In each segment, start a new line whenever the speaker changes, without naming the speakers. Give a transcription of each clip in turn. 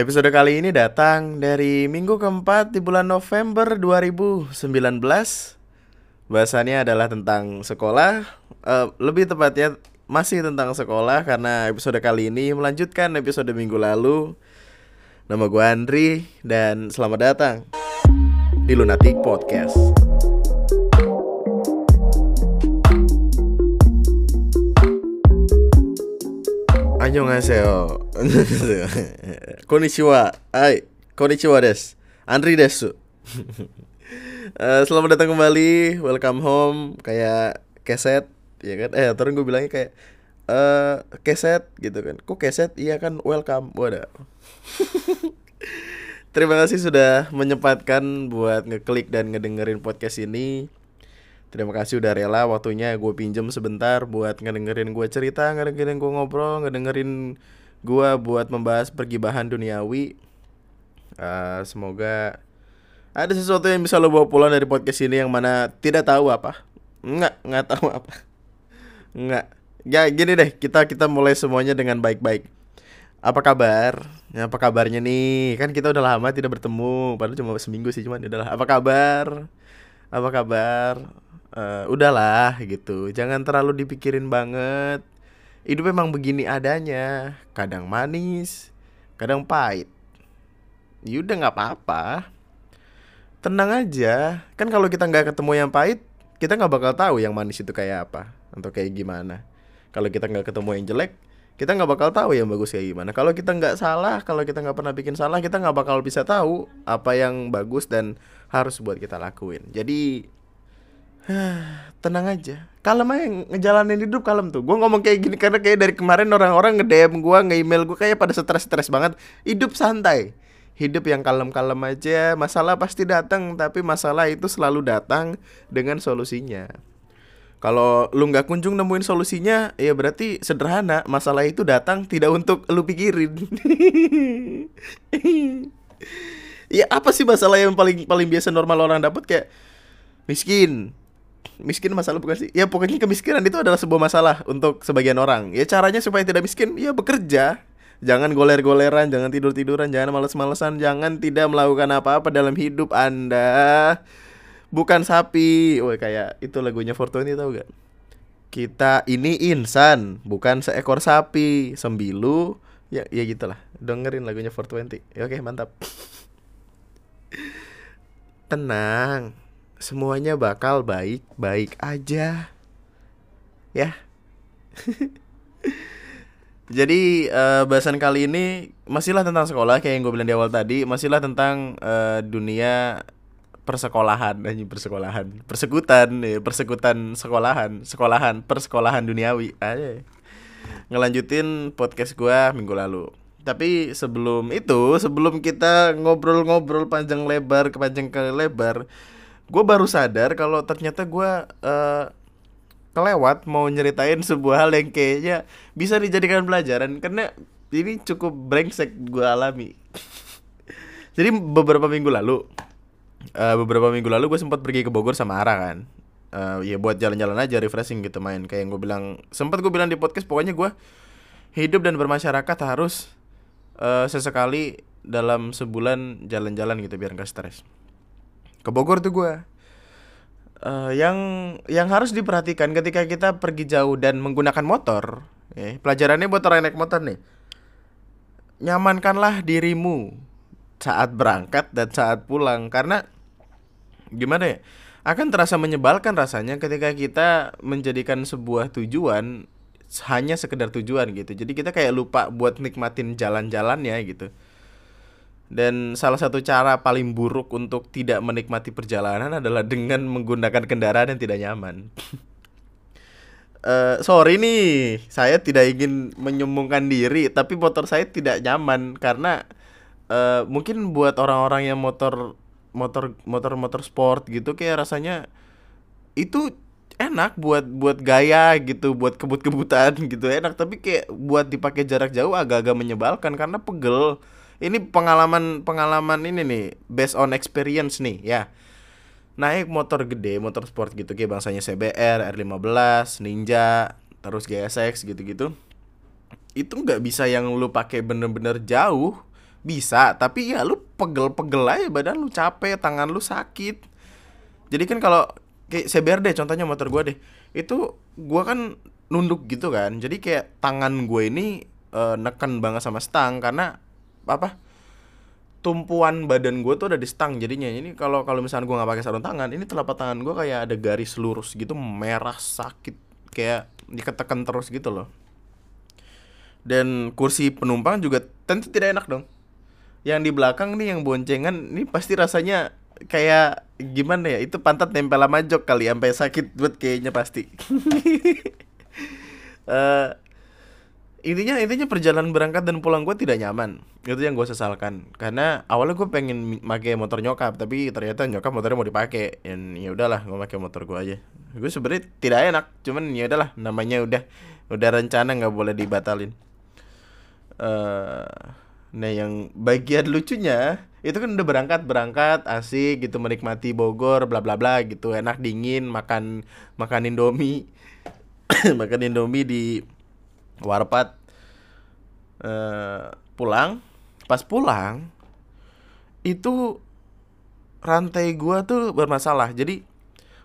Episode kali ini datang dari minggu keempat di bulan November 2019 Bahasannya adalah tentang sekolah. Uh, Lebih tepatnya masih tentang sekolah Karena episode kali ini melanjutkan episode minggu lalu. Nama gue Andri dan selamat datang di Lunatic Podcast Annyeonghaseyo. Konnichiwa. Hai, konnichiwa des. Andri desu. uh, selamat datang kembali, welcome home kayak keset ya kan? Eh, terus gue bilangnya kayak uh, keset gitu kan. Kok keset? Iya kan welcome. Wadah. Terima kasih sudah menyempatkan buat ngeklik dan ngedengerin podcast ini. Terima kasih udah rela waktunya gue pinjem sebentar buat ngedengerin gue cerita, ngedengerin gue ngobrol, ngedengerin gue buat membahas pergibahan duniawi. Uh, semoga ada sesuatu yang bisa lo bawa pulang dari podcast ini yang mana tidak tahu apa. Enggak, enggak tahu apa. Enggak. Ya gini deh, kita kita mulai semuanya dengan baik-baik. Apa kabar? Ya, apa kabarnya nih? Kan kita udah lama tidak bertemu, padahal cuma seminggu sih cuman adalah apa kabar? Apa kabar? Uh, udahlah gitu. Jangan terlalu dipikirin banget. Hidup memang begini adanya. Kadang manis kadang pahit. Yaudah nggak apa-apa. Tenang aja. Kan kalau kita nggak ketemu yang pahit kita nggak bakal tahu yang manis itu kayak apa atau kayak gimana. Kalau kita nggak ketemu yang jelek kita nggak bakal tahu yang bagus kayak gimana. Kalau kita nggak salah kalau kita nggak pernah bikin salah kita nggak bakal bisa tahu apa yang bagus dan harus buat kita lakuin. Jadi tenang aja. Kalem aja ngejalanin hidup kalem tuh. Gue ngomong kayak gini karena kayak dari kemarin orang-orang nge DM gue nge email gue kayak pada stres stres banget. Hidup santai. Hidup yang kalem-kalem aja. Masalah pasti datang tapi masalah itu selalu datang dengan solusinya. Kalau lu nggak kunjung nemuin solusinya ya berarti sederhana. Masalah itu datang tidak untuk lu pikirin. Ya apa sih masalah yang paling paling biasa normal orang dapat kayak miskin miskin masalah bukan sih? Ya pokoknya kemiskinan itu adalah sebuah masalah untuk sebagian orang. Ya caranya supaya tidak miskin ya bekerja. Jangan goler-goleran jangan tidur-tiduran jangan males-malesan jangan tidak melakukan apa-apa dalam hidup anda. Bukan sapi. Woi kayak itu lagunya Fortuny tau gak kita ini insan bukan seekor sapi. Sembilu ya ya gitulah. Dengerin lagunya 420 ya, oke mantap. Tenang semuanya bakal baik-baik aja. Ya. Jadi uh, bahasan kali ini masihlah tentang sekolah kayak yang gue bilang di awal tadi, masihlah tentang uh, dunia persekolahan dan persekolahan, persekutan, ya, persekutan sekolahan, sekolahan, persekolahan duniawi aja. Ngelanjutin podcast gue minggu lalu. Tapi sebelum itu, sebelum kita ngobrol-ngobrol panjang lebar, kepanjang ke lebar, gue baru sadar kalau ternyata gue uh, kelewat mau nyeritain sebuah hal yang kayaknya bisa dijadikan pelajaran karena ini cukup brengsek gue alami. Jadi beberapa minggu lalu, uh, beberapa minggu lalu gue sempat pergi ke Bogor sama Ara kan. Uh, ya buat jalan-jalan aja refreshing gitu main kayak yang gue bilang sempat gue bilang di podcast pokoknya gue hidup dan bermasyarakat harus uh, sesekali dalam sebulan jalan-jalan gitu biar gak stres ke Bogor tuh gue uh, yang yang harus diperhatikan ketika kita pergi jauh dan menggunakan motor ya, pelajarannya buat orang naik motor nih. Nyamankanlah dirimu saat berangkat dan saat pulang karena gimana ya akan terasa menyebalkan rasanya ketika kita menjadikan sebuah tujuan hanya sekedar tujuan gitu. Jadi kita kayak lupa buat nikmatin jalan-jalannya gitu dan salah satu cara paling buruk untuk tidak menikmati perjalanan adalah dengan menggunakan kendaraan yang tidak nyaman. uh, sorry nih, saya tidak ingin menyombongkan diri, tapi motor saya tidak nyaman karena uh, mungkin buat orang-orang yang motor motor motor motor sport gitu kayak rasanya itu enak buat buat gaya gitu, buat kebut-kebutan gitu enak, tapi kayak buat dipakai jarak jauh agak-agak menyebalkan karena pegel ini pengalaman pengalaman ini nih based on experience nih ya. Naik motor gede motor sport gitu kayak bangsanya CBR R15 Ninja terus GSX gitu-gitu. Itu nggak bisa yang lu pakai bener-bener jauh bisa. Tapi ya lu pegel-pegel aja badan lu capek tangan lu sakit. Jadi kan kalau kayak CBR deh contohnya motor gue deh. Itu gue kan nunduk gitu kan. Jadi kayak tangan gue ini uh, neken banget sama stang karena apa tumpuan badan gue tuh ada di stang jadinya. Ini kalau kalau misalnya gue nggak pakai sarung tangan ini telapak tangan gue kayak ada garis lurus gitu merah sakit kayak diketekan terus gitu loh. Dan kursi penumpang juga tentu tidak enak dong. Yang di belakang nih yang boncengan ini pasti rasanya kayak gimana ya itu pantat nempel sama jok kali sampai sakit buat kayaknya pasti. Uh, intinya intinya perjalanan berangkat dan pulang gue tidak nyaman. Itu yang gue sesalkan. Karena awalnya gue pengen pakai motor nyokap tapi ternyata nyokap motornya mau dipakai. Dan ya udahlah gue pakai motor gue aja. Gue sebenarnya tidak enak cuman ya udahlah namanya udah udah rencana nggak boleh dibatalin. Uh, Nah yang bagian lucunya itu kan udah berangkat berangkat asik gitu menikmati Bogor bla bla bla gitu. Enak dingin makan makan Indomie. Makan Indomie di warpat uh, pulang. Pas pulang itu rantai gua tuh bermasalah. Jadi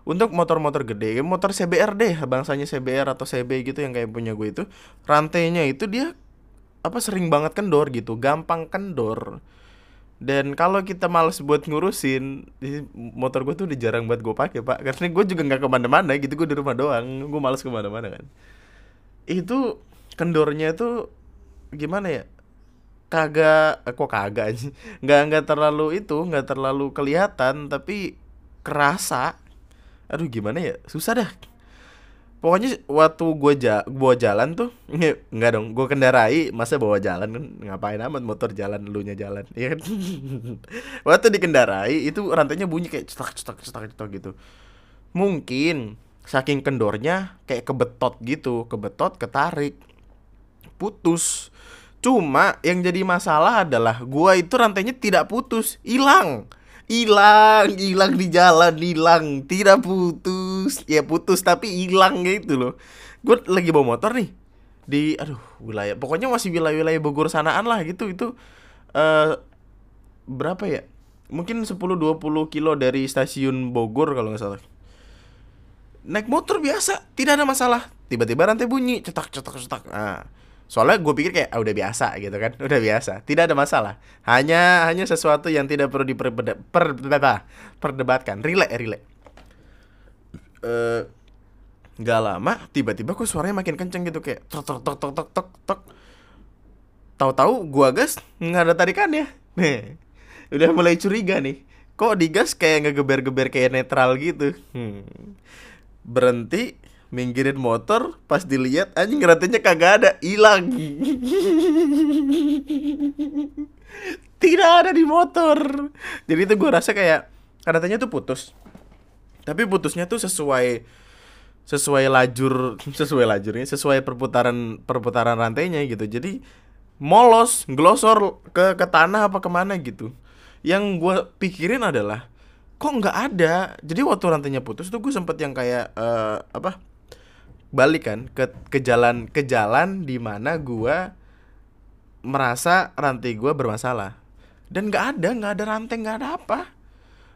untuk motor-motor gede motor CBR deh bangsanya CBR atau CB gitu yang kayak punya gue itu rantainya itu dia apa sering banget kendor gitu gampang kendor. Dan kalau kita males buat ngurusin motor gue tuh udah jarang buat gue pakai pak. Karena gue juga nggak ke mana-mana gitu gue di rumah doang. Gue males ke mana-mana kan. Itu kendornya tuh gimana ya? Kagak eh, kok kagak aja nggak nggak terlalu itu nggak terlalu kelihatan tapi kerasa. Aduh gimana ya? Susah dah. Pokoknya waktu gue ja bawa jalan tuh nggak dong gue kendarai masa bawa jalan kan? Ngapain amat motor jalan lu nya jalan ya kan? Waktu dikendarai itu rantainya bunyi kayak cetak cetak cetak cetak gitu. Mungkin saking kendornya kayak kebetot gitu kebetot ketarik putus. Cuma yang jadi masalah adalah gua itu rantainya tidak putus hilang. Hilang hilang di jalan hilang. Tidak putus. Ya putus tapi hilang gitu loh. Gue lagi bawa motor nih. Di aduh wilayah. Pokoknya masih wilayah-wilayah Bogor sanaan lah gitu. Itu uh, berapa ya? Mungkin 10-20 kilo dari stasiun Bogor kalau nggak salah. Naik motor biasa tidak ada masalah. Tiba-tiba rantai bunyi cetak cetak cetak. Nah soalnya gue pikir kayak ah, udah biasa gitu kan. Udah biasa tidak ada masalah. Hanya hanya sesuatu yang tidak perlu diperdebatkan relay relay uh, nggak lama tiba-tiba kok suaranya makin kenceng gitu kayak tok tok tok tok tok tok tok. Tahu-tahu gua gas nggak ada tarikannya nih udah mulai curiga nih. Kok digas kayak ngegeber-geber kayak netral gitu? Hmm. berhenti minggirin motor pas dilihat anjing rantainya kagak ada. Hilang. Tidak ada di motor. Jadi itu gue rasa kayak rantainya tuh putus. Tapi putusnya tuh sesuai sesuai lajur sesuai lajurnya sesuai perputaran perputaran rantainya gitu. Jadi molos glosor ke ke tanah apa ke mana gitu. Yang gue pikirin adalah kok nggak ada? Jadi waktu rantainya putus tuh gue sempet yang kayak uh, apa balik kan ke ke jalan ke jalan di mana gua merasa rantai gua bermasalah. Dan nggak ada nggak ada rantai nggak ada apa.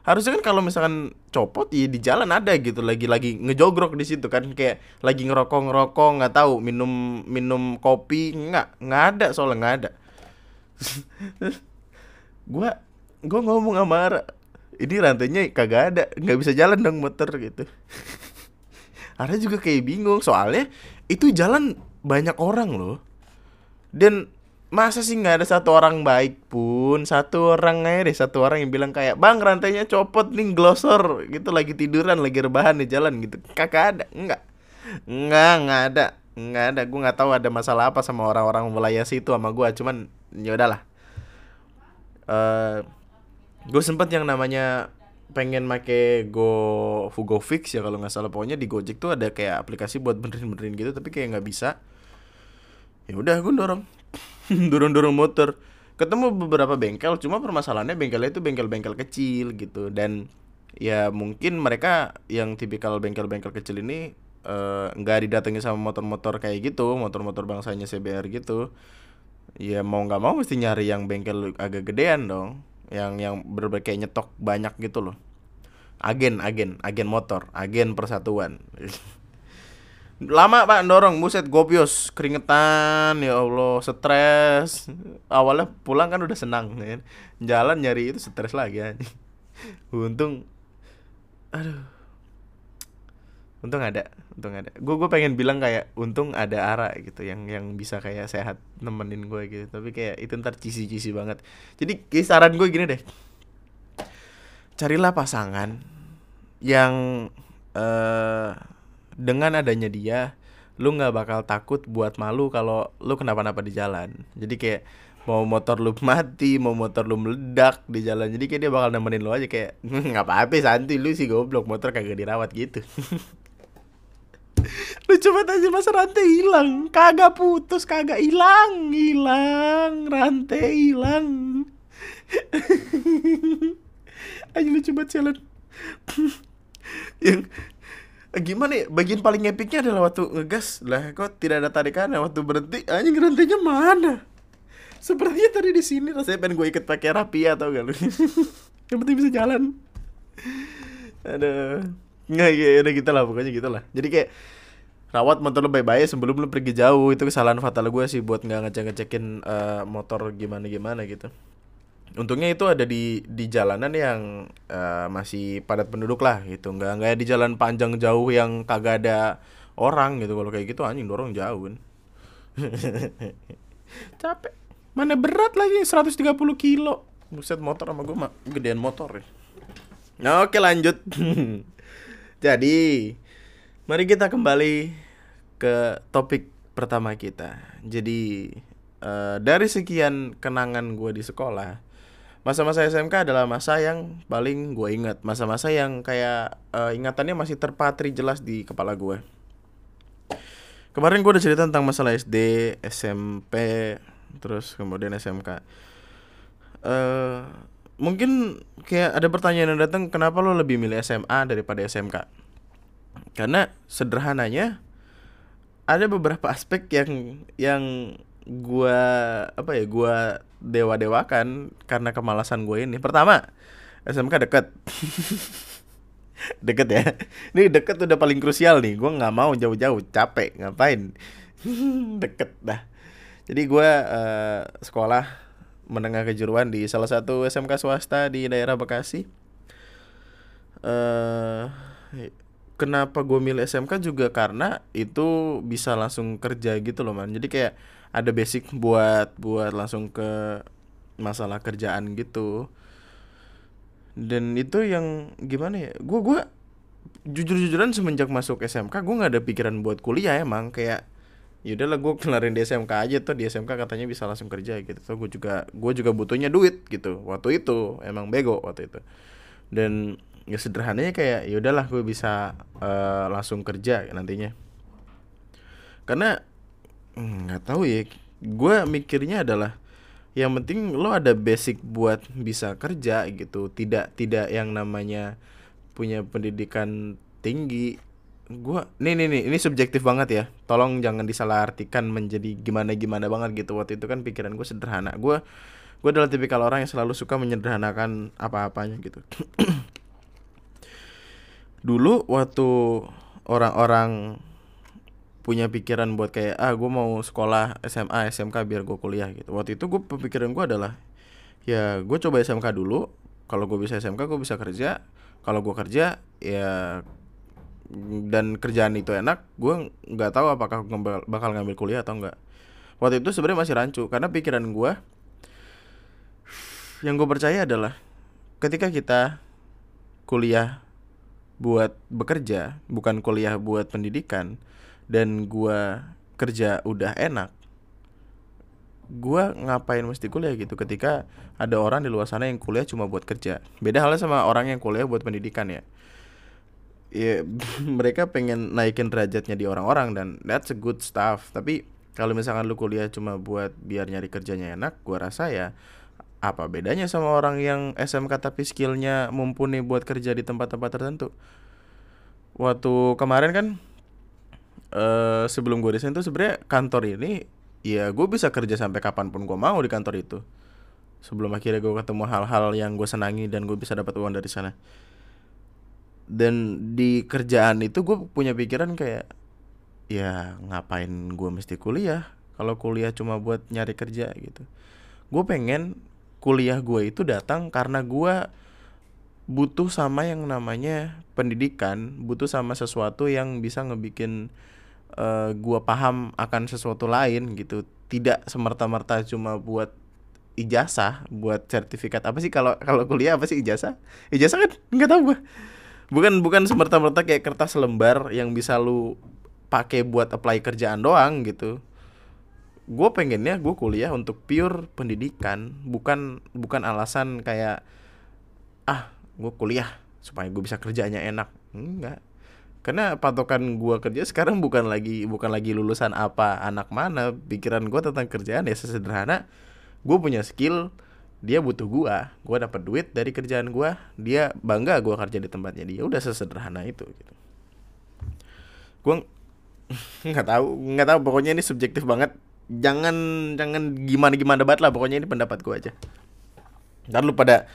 Harusnya kan kalau misalkan copot ya di jalan ada gitu. Lagi lagi ngejogrok di situ kan. Kayak lagi ngerokok ngerokok nggak tahu minum minum kopi. Nggak nggak ada soalnya nggak ada. Gua gua ngomong sama ini rantainya kagak ada nggak bisa jalan dong motor gitu Ara juga kayak bingung soalnya itu jalan banyak orang loh. Dan masa sih nggak ada satu orang baik pun satu orang aja deh satu orang yang bilang kayak bang rantainya copot nih glosor gitu lagi tiduran lagi rebahan di jalan gitu. Kakak ada nggak. Nggak nggak ada nggak ada. Gue nggak tahu ada masalah apa sama orang-orang wilayah situ sama gue cuman ya udahlah. Uh, eh, gue sempet yang namanya pengen make Go Fugo Fix ya kalau nggak salah. Pokoknya di Gojek tuh ada kayak aplikasi buat benerin-benerin gitu tapi kayak nggak bisa. Ya udah gue dorong. Dorong dorong motor. Ketemu beberapa bengkel cuma permasalahannya bengkelnya itu bengkel-bengkel kecil gitu. Dan ya mungkin mereka yang tipikal bengkel-bengkel kecil ini eh, nggak uh, didatangi sama motor-motor kayak gitu motor-motor bangsanya CBR gitu. Ya mau nggak mau mesti nyari yang bengkel agak gedean dong yang yang berbagai nyetok banyak gitu loh. Agen agen agen motor agen persatuan. Lama pak dorong buset gopios keringetan ya allah stres. Awalnya pulang kan udah senang kan jalan nyari itu stres lagi ya untung aduh untung ada untung ada. Gue gue pengen bilang kayak untung ada ara gitu yang yang bisa kayak sehat nemenin gue gitu. Tapi kayak itu ntar cisi cisi banget. Jadi kisaran gue gini deh. Carilah pasangan yang uh, dengan adanya dia lu nggak bakal takut buat malu kalau lu kenapa-napa di jalan. Jadi kayak mau motor lu mati mau motor lu meledak di jalan jadi kayak dia bakal nemenin lu aja kayak nggak apa-apa santai lu sih goblok motor kagak dirawat gitu lu coba aja masa rantai hilang? Kagak putus kagak hilang hilang rantai hilang. Ayo lu coba jalan yang gimana ya bagian paling epicnya adalah waktu ngegas. Lah kok tidak ada tarikan waktu berhenti. Anjing rantainya mana? Sepertinya tadi di sini rasanya pengen gue ikut pakai rapi atau gak lu yang penting bisa jalan. Ada nggak ya udah gitu lah pokoknya gitu lah jadi kayak rawat motor lo baik-baik sebelum lo pergi jauh itu kesalahan fatal gue sih buat nggak ngecek ngecekin uh, motor gimana gimana gitu. Untungnya itu ada di di jalanan yang uh, masih padat penduduk lah gitu. Nggak nggak di jalan panjang jauh yang kagak ada orang gitu. Kalau kayak gitu anjing dorong jauh kan capek. Mana berat lagi 130 kilo. Buset motor sama gue mah gedean motor ya. Nah, oke lanjut Jadi, mari kita kembali ke topik pertama kita. Jadi, uh, dari sekian kenangan gue di sekolah, masa-masa SMK adalah masa yang paling gue ingat. Masa-masa yang kayak uh, ingatannya masih terpatri jelas di kepala gue. Kemarin gue udah cerita tentang masalah SD, SMP, terus kemudian SMK. Uh, eh, mungkin kayak ada pertanyaan yang datang kenapa lo lebih milih SMA daripada SMK karena sederhananya ada beberapa aspek yang yang gua apa ya gua dewa dewakan karena kemalasan gue ini. Pertama SMK deket. Deket ya. Ini deket udah paling krusial nih. Gue nggak mau jauh-jauh capek ngapain? Deket dah. Jadi gue uh, sekolah menengah kejuruan di salah satu SMK swasta di daerah Bekasi. Uh, kenapa gue milih SMK juga karena itu bisa langsung kerja gitu loh man. Jadi kayak ada basic buat buat langsung ke masalah kerjaan gitu. Dan itu yang gimana ya? Gue gue jujur-jujuran semenjak masuk SMK gue nggak ada pikiran buat kuliah emang kayak ya udahlah gue kelarin di SMK aja tuh di SMK katanya bisa langsung kerja gitu. So gue juga gue juga butuhnya duit gitu waktu itu emang bego waktu itu. Dan ya sederhananya kayak ya udahlah gue bisa uh, langsung kerja nantinya. Karena hmm, nggak hmm, tahu ya gue mikirnya adalah yang penting lo ada basic buat bisa kerja gitu. Tidak tidak yang namanya punya pendidikan tinggi gua nih nih nih ini subjektif banget ya. Tolong jangan disalahartikan menjadi gimana gimana banget gitu. Waktu itu kan pikiran gue sederhana. Gue gue adalah tipikal orang yang selalu suka menyederhanakan apa-apanya gitu. Dulu waktu orang-orang punya pikiran buat kayak ah gue mau sekolah SMA SMK biar gue kuliah gitu. Waktu itu gue pemikiran gue adalah ya gue coba SMK dulu. Kalau gue bisa SMK gue bisa kerja. Kalau gue kerja ya dan kerjaan itu enak gue nggak tahu apakah gue bakal ngambil kuliah atau enggak waktu itu sebenarnya masih rancu karena pikiran gue yang gue percaya adalah ketika kita kuliah buat bekerja bukan kuliah buat pendidikan dan gue kerja udah enak gue ngapain mesti kuliah gitu ketika ada orang di luar sana yang kuliah cuma buat kerja. Beda halnya sama orang yang kuliah buat pendidikan ya ya mereka pengen naikin derajatnya di orang-orang dan that's a good stuff. Tapi kalau misalkan lu kuliah cuma buat biar nyari kerjanya enak gua rasa ya apa bedanya sama orang yang SMK tapi skillnya mumpuni buat kerja di tempat-tempat tertentu? Waktu kemarin kan uh, sebelum gue desain tuh sebenarnya kantor ini ya gue bisa kerja sampai kapan pun gue mau di kantor itu. Sebelum akhirnya gue ketemu hal-hal yang gue senangi dan gue bisa dapat uang dari sana dan di kerjaan itu gue punya pikiran kayak ya ngapain gue mesti kuliah? Kalau kuliah cuma buat nyari kerja gitu. Gue pengen kuliah gue itu datang karena gue butuh sama yang namanya pendidikan butuh sama sesuatu yang bisa ngebikin uh, gue paham akan sesuatu lain gitu. Tidak semerta-merta cuma buat ijazah buat sertifikat. Apa sih kalau kalau kuliah apa sih ijazah? Ijazah kan nggak tahu gue bukan bukan semerta-merta kayak kertas lembar yang bisa lu pakai buat apply kerjaan doang gitu. Gue pengennya gue kuliah untuk pure pendidikan bukan bukan alasan kayak ah gue kuliah supaya gue bisa kerjanya enak. Enggak. Karena patokan gue kerja sekarang bukan lagi bukan lagi lulusan apa anak mana pikiran gue tentang kerjaan ya sesederhana gue punya skill dia butuh gua gua dapat duit dari kerjaan gua dia bangga gua kerja di tempatnya dia udah sesederhana itu gitu. Gua nggak tahu nggak tahu pokoknya ini subjektif banget. Jangan jangan gimana gimana debat lah pokoknya ini pendapat gua aja. Dan lu pada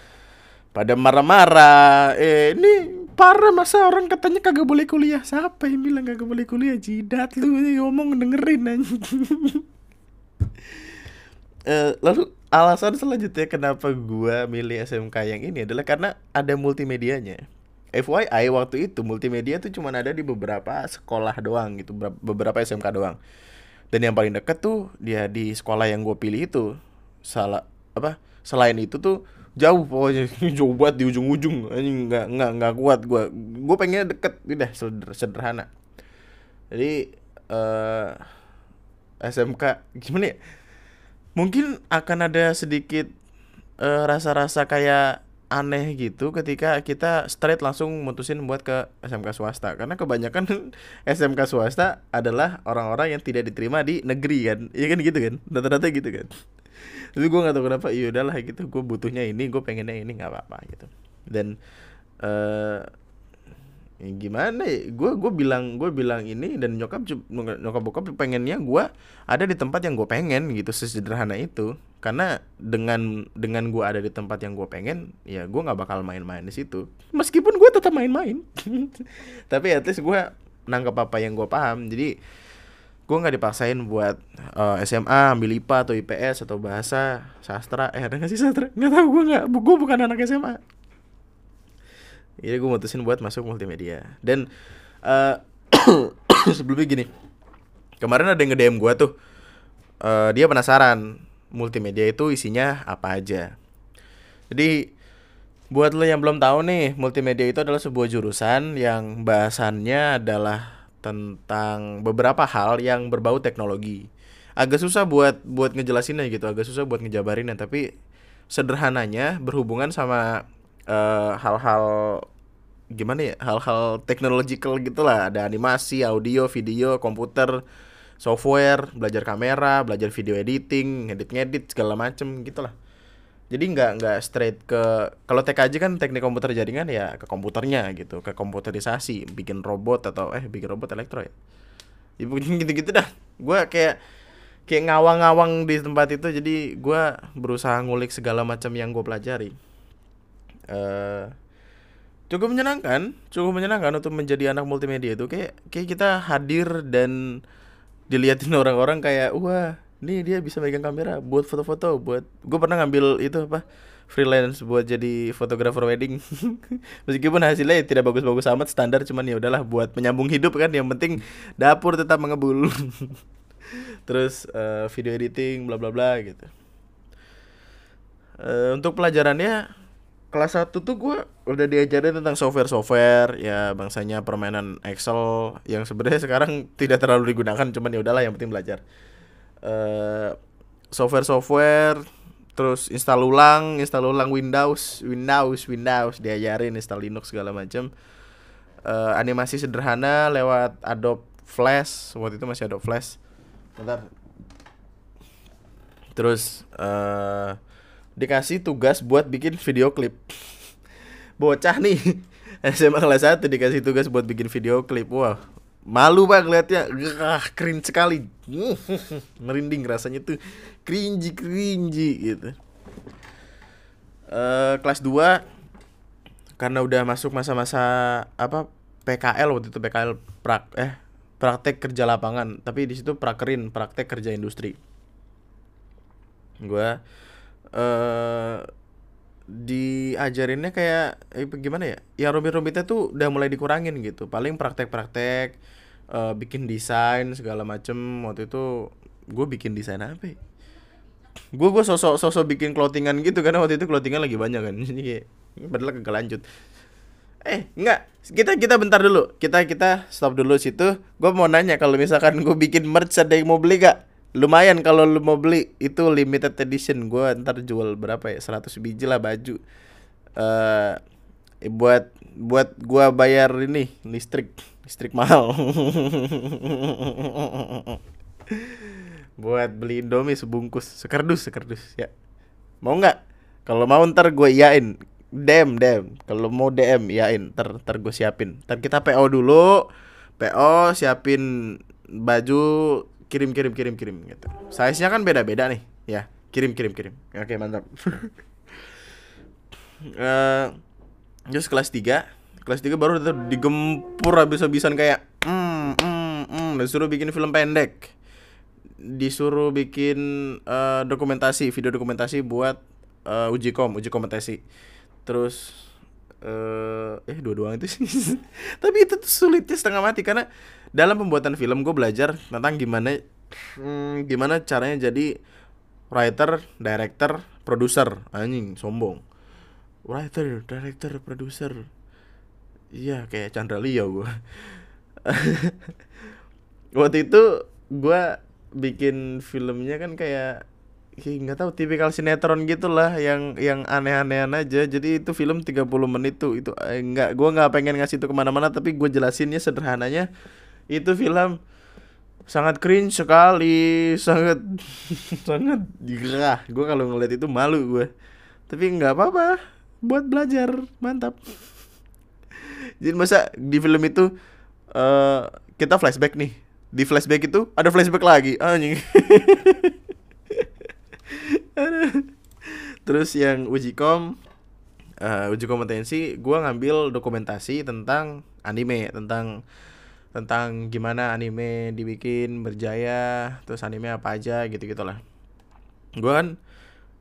pada marah-marah eh ini parah masa orang katanya kagak boleh kuliah? Siapa yang bilang kagak boleh kuliah? Jidat lu ngomong dengerin aja uh, lalu alasan selanjutnya kenapa gua milih SMK yang ini adalah karena ada multimedianya. FYI waktu itu multimedia tuh cuma ada di beberapa sekolah doang gitu, beberapa SMK doang. Dan yang paling deket tuh dia di sekolah yang gue pilih itu. Salah apa? Selain itu tuh jauh pokoknya jauh banget di ujung-ujung ini nggak nggak nggak kuat gue gue pengen deket udah sederhana jadi uh, eh, SMK gimana ya mungkin akan ada sedikit eh, rasa-rasa kayak aneh gitu ketika kita straight langsung mutusin buat ke SMK swasta. Karena kebanyakan SMK swasta adalah orang-orang yang tidak diterima di negeri kan. Iya kan gitu kan? Rata-rata gitu kan. Tapi gue nggak tahu kenapa iya udahlah gitu gue butuhnya ini gue pengennya ini nggak apa-apa gitu. Dan uh, ya gimana ya? Gue gue bilang gue bilang ini dan nyokap nyokap bokap pengennya gue ada di tempat yang gue pengen gitu sesederhana itu. Karena dengan dengan gue ada di tempat yang gue pengen ya gue nggak bakal main-main di situ. Meskipun gue tetap main-main. Tapi at least gue nangkep apa yang gue paham. Jadi gue nggak dipaksain buat uh, eh, SMA ambil IPA atau IPS atau bahasa sastra. Eh ada nggak sih sastra? Nggak tahu gue nggak gue bukan anak SMA jadi gue mutusin buat masuk multimedia. Dan uh, sebelumnya gini kemarin ada yang nge-DM gue tuh uh, dia penasaran multimedia itu isinya apa aja. Jadi buat lo yang belum tahu nih multimedia itu adalah sebuah jurusan yang bahasannya adalah tentang beberapa hal yang berbau teknologi. Agak susah buat buat ngejelasinnya gitu agak susah buat ngejabarinnya tapi sederhananya berhubungan sama Eh, hal-hal uh, gimana ya hal-hal technological gitulah. Ada animasi audio video komputer software belajar kamera belajar video editing ngedit ngedit segala macem gitulah. Jadi nggak nggak straight ke kalau TKJ kan teknik komputer jaringan ya ke komputernya gitu ke komputerisasi bikin robot atau eh bikin robot elektro ya. Ya gitu-gitu dah. Gue kayak kayak ngawang-ngawang di tempat itu jadi gue berusaha ngulik segala macam yang gue pelajari uh, cukup menyenangkan cukup menyenangkan untuk menjadi anak multimedia itu. Kayak kayak kita hadir dan dilihatin orang-orang kayak wah nih dia bisa megang kamera buat foto-foto buat gue pernah ngambil itu apa freelance buat jadi fotografer wedding. Meskipun hasilnya tidak bagus-bagus amat standar cuman ya udahlah buat menyambung hidup kan. Yang penting dapur tetap mengebul. Terus uh, video editing bla bla bla gitu. Uh, untuk pelajarannya kelas 1 tuh gue udah diajarin tentang software-software ya bangsanya permainan Excel yang sebenarnya sekarang tidak terlalu digunakan cuman ya udahlah yang penting belajar. Uh, software-software terus install ulang install ulang Windows Windows Windows diajarin install Linux segala macam uh, animasi sederhana lewat Adobe Flash waktu itu masih Adobe Flash. Bentar. Terus uh, dikasih tugas buat bikin video klip. Bocah nih. SMA kelas 1 dikasih tugas buat bikin video klip. Wah malu pak ngeliatnya. Ah keren sekali. Merinding rasanya tuh. Cringy cringy gitu. Uh, kelas 2 karena udah masuk masa-masa apa PKL waktu itu PKL prak eh praktek kerja lapangan. Tapi di situ prakerin praktek kerja industri. Gue uh, diajarinnya kayak eh, gimana ya? Ya rumit-rumitnya tuh udah mulai dikurangin gitu. Paling praktek-praktek uh, bikin desain segala macem. Waktu itu gue bikin desain apa ya? gue gue sosok sosok bikin clothingan gitu karena waktu itu clothingan lagi banyak kan. Jadi kayak padahal kagak lanjut. Eh enggak. Kita kita bentar dulu. Kita kita stop dulu situ. Gue mau nanya kalau misalkan gue bikin merch ada yang mau beli gak lumayan kalau lu mau beli itu limited edition. Gue ntar jual berapa ya? 100 biji lah baju. Uh, buat buat gua bayar ini listrik. Listrik mahal. Buat beli indomie sebungkus sekardus sekardus ya. Mau nggak? Kalau mau ntar gue iyain DM DM kalau mau DM iyain ntar ntar gue siapin. Ntar kita PO dulu. PO siapin baju kirim kirim kirim kirim gitu. Size nya kan beda beda nih. Ya kirim kirim kirim. Oke mantap. Uh, terus kelas 3 kelas 3 baru digempur habis-habisan kayak hmm hmm hmm disuruh bikin film pendek. Disuruh bikin uh, dokumentasi video dokumentasi buat uh, uji kom uji kompetensi. Terus uh, eh dua-dua itu sih. Tapi itu tuh sulitnya setengah mati karena dalam pembuatan film gue belajar tentang gimana hmm, gimana caranya jadi writer, director, producer anjing sombong. Writer, director, producer iya kayak Chandra Leo gue waktu itu gue bikin filmnya kan kayak nggak tahu tipikal sinetron gitulah yang yang aneh-anehan aja. Jadi itu film 30 menit tuh itu eh, nggak gue nggak pengen ngasih itu ke mana-mana tapi gue jelasinnya sederhananya itu film sangat cringe sekali sangat sangat gerah. Gue kalau ngeliat itu malu gue tapi nggak apa-apa buat belajar mantap. Jadi masa di film itu uh, kita flashback nih. Di flashback itu ada flashback lagi anjing. Terus yang uji kom uh, uji kompetensi gue ngambil dokumentasi tentang anime tentang tentang gimana anime dibikin berjaya terus anime apa aja gitu gitulah gue kan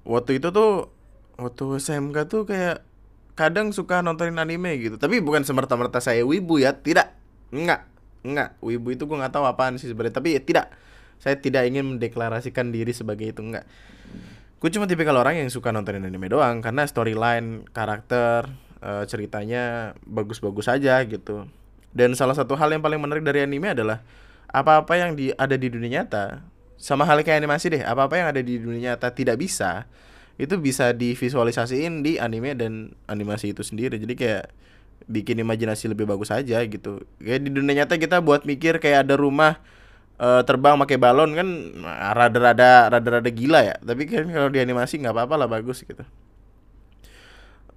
waktu itu tuh waktu SMK tuh kayak kadang suka nontonin anime gitu. Tapi bukan semerta-merta saya wibu ya tidak. Enggak enggak. Wibu itu gue nggak tahu apaan sih sebenarnya tapi ya, tidak. Saya tidak ingin mendeklarasikan diri sebagai itu enggak. Gue cuma tipikal orang yang suka nontonin anime doang karena storyline karakter uh, ceritanya bagus-bagus aja gitu dan salah satu hal yang paling menarik dari anime adalah apa-apa yang di ada di dunia nyata sama hal kayak animasi deh apa-apa yang ada di dunia nyata tidak bisa itu bisa divisualisasiin di anime dan animasi itu sendiri. Jadi kayak bikin imajinasi lebih bagus aja gitu. Kayak di dunia nyata kita buat mikir kayak ada rumah uh, terbang pakai balon kan rada-rada rada-rada gila ya. Tapi kan kalau di animasi nggak apa-apa lah bagus gitu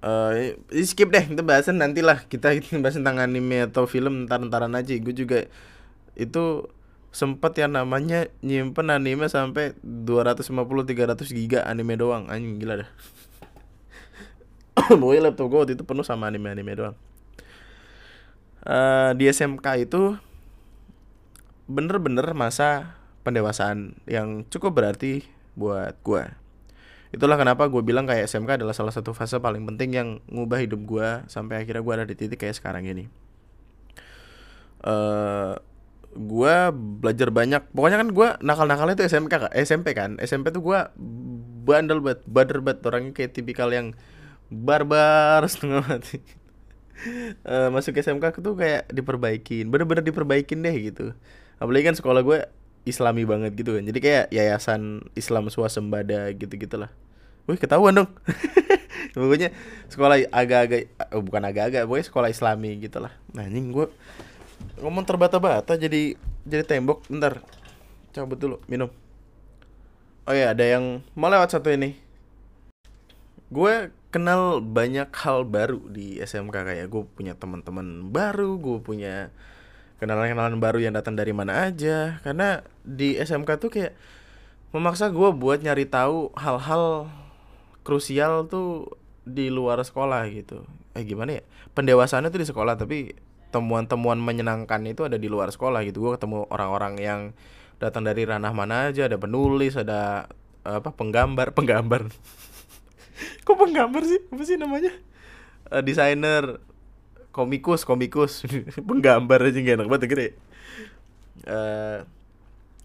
uh, skip deh itu bahasan nantilah kita bahas tentang anime atau film ntar-ntaran aja. Gue juga itu sempet yang namanya nyimpen anime sampai 250 300 giga anime doang. Anjing gila dah. Boy laptop gue waktu itu penuh sama anime-anime doang. Uh, di SMK itu bener-bener masa pendewasaan yang cukup berarti buat gue itulah kenapa gue bilang kayak SMK adalah salah satu fase paling penting yang ngubah hidup gue sampai akhirnya gue ada di titik kayak sekarang ini. Uh, gue belajar banyak. Pokoknya kan gue nakal-nakalnya itu SMK kak. SMP kan. SMP tuh gue bandel banget bader banget. Orangnya kayak tipikal yang barbar setengah mati. Uh, masuk SMK tuh kayak diperbaikin bener-bener diperbaikin deh gitu. Apalagi kan sekolah gue islami banget gitu kan. Jadi kayak yayasan Islam swasembada gitu gitulah wih ketahuan dong. Pokoknya sekolah agak-agak oh, bukan agak-agak pokoknya sekolah islami gitulah. Nah ini gue ngomong terbata-bata jadi jadi tembok. Bentar cabut dulu minum. Oh ya ada yang mau lewat satu ini. Gue kenal banyak hal baru di SMK kayak gue punya teman-teman baru gue punya kenalan-kenalan baru yang datang dari mana aja. Karena di SMK tuh kayak memaksa gue buat nyari tahu hal-hal krusial tuh di luar sekolah gitu. Eh gimana ya? Pendewasaannya tuh di sekolah tapi temuan-temuan menyenangkan itu ada di luar sekolah gitu. Gue ketemu orang-orang yang datang dari ranah mana aja. Ada penulis ada apa penggambar penggambar. Kok penggambar sih? Apa sih namanya? Uh, desainer komikus komikus. Penggambar aja gak enak banget gede. Uh,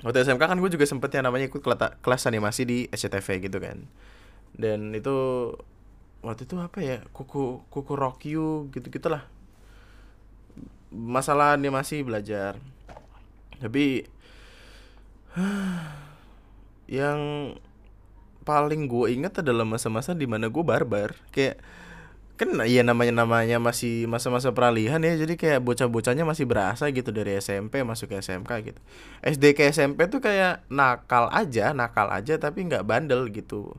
waktu SMK kan gue juga sempet yang namanya ikut kelas animasi di SCTV gitu kan. Dan itu waktu itu apa ya kuku kuku rock you gitu gitulah. Masalah animasi belajar. Tapi yang paling gue ingat adalah masa-masa di mana gue barbar. Kayak kan ya namanya namanya masih masa-masa peralihan ya. Jadi kayak bocah-bocahnya masih berasa gitu dari SMP masuk ke SMK gitu. SD ke SMP tuh kayak nakal aja nakal aja tapi nggak bandel gitu.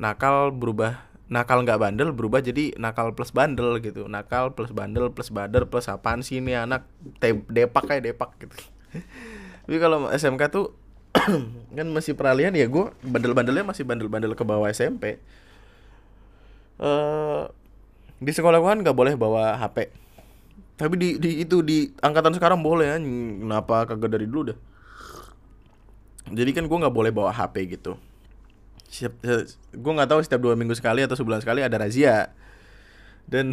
Nakal berubah nakal nggak bandel berubah jadi nakal plus bandel gitu. Nakal plus bandel plus bader plus apaan sih ini anak? Depak kayak depak gitu. Tapi kalau SMK tuh kan masih peralihan ya. Gue bandel-bandelnya masih bandel-bandel ke bawah SMP uh, di sekolah gua kan nggak boleh bawa HP tapi di, di itu di angkatan sekarang boleh ya kenapa? Kagak dari dulu dah. Jadi kan gua nggak boleh bawa HP gitu. Siap gue nggak tahu setiap dua minggu sekali atau sebulan sekali ada razia. Dan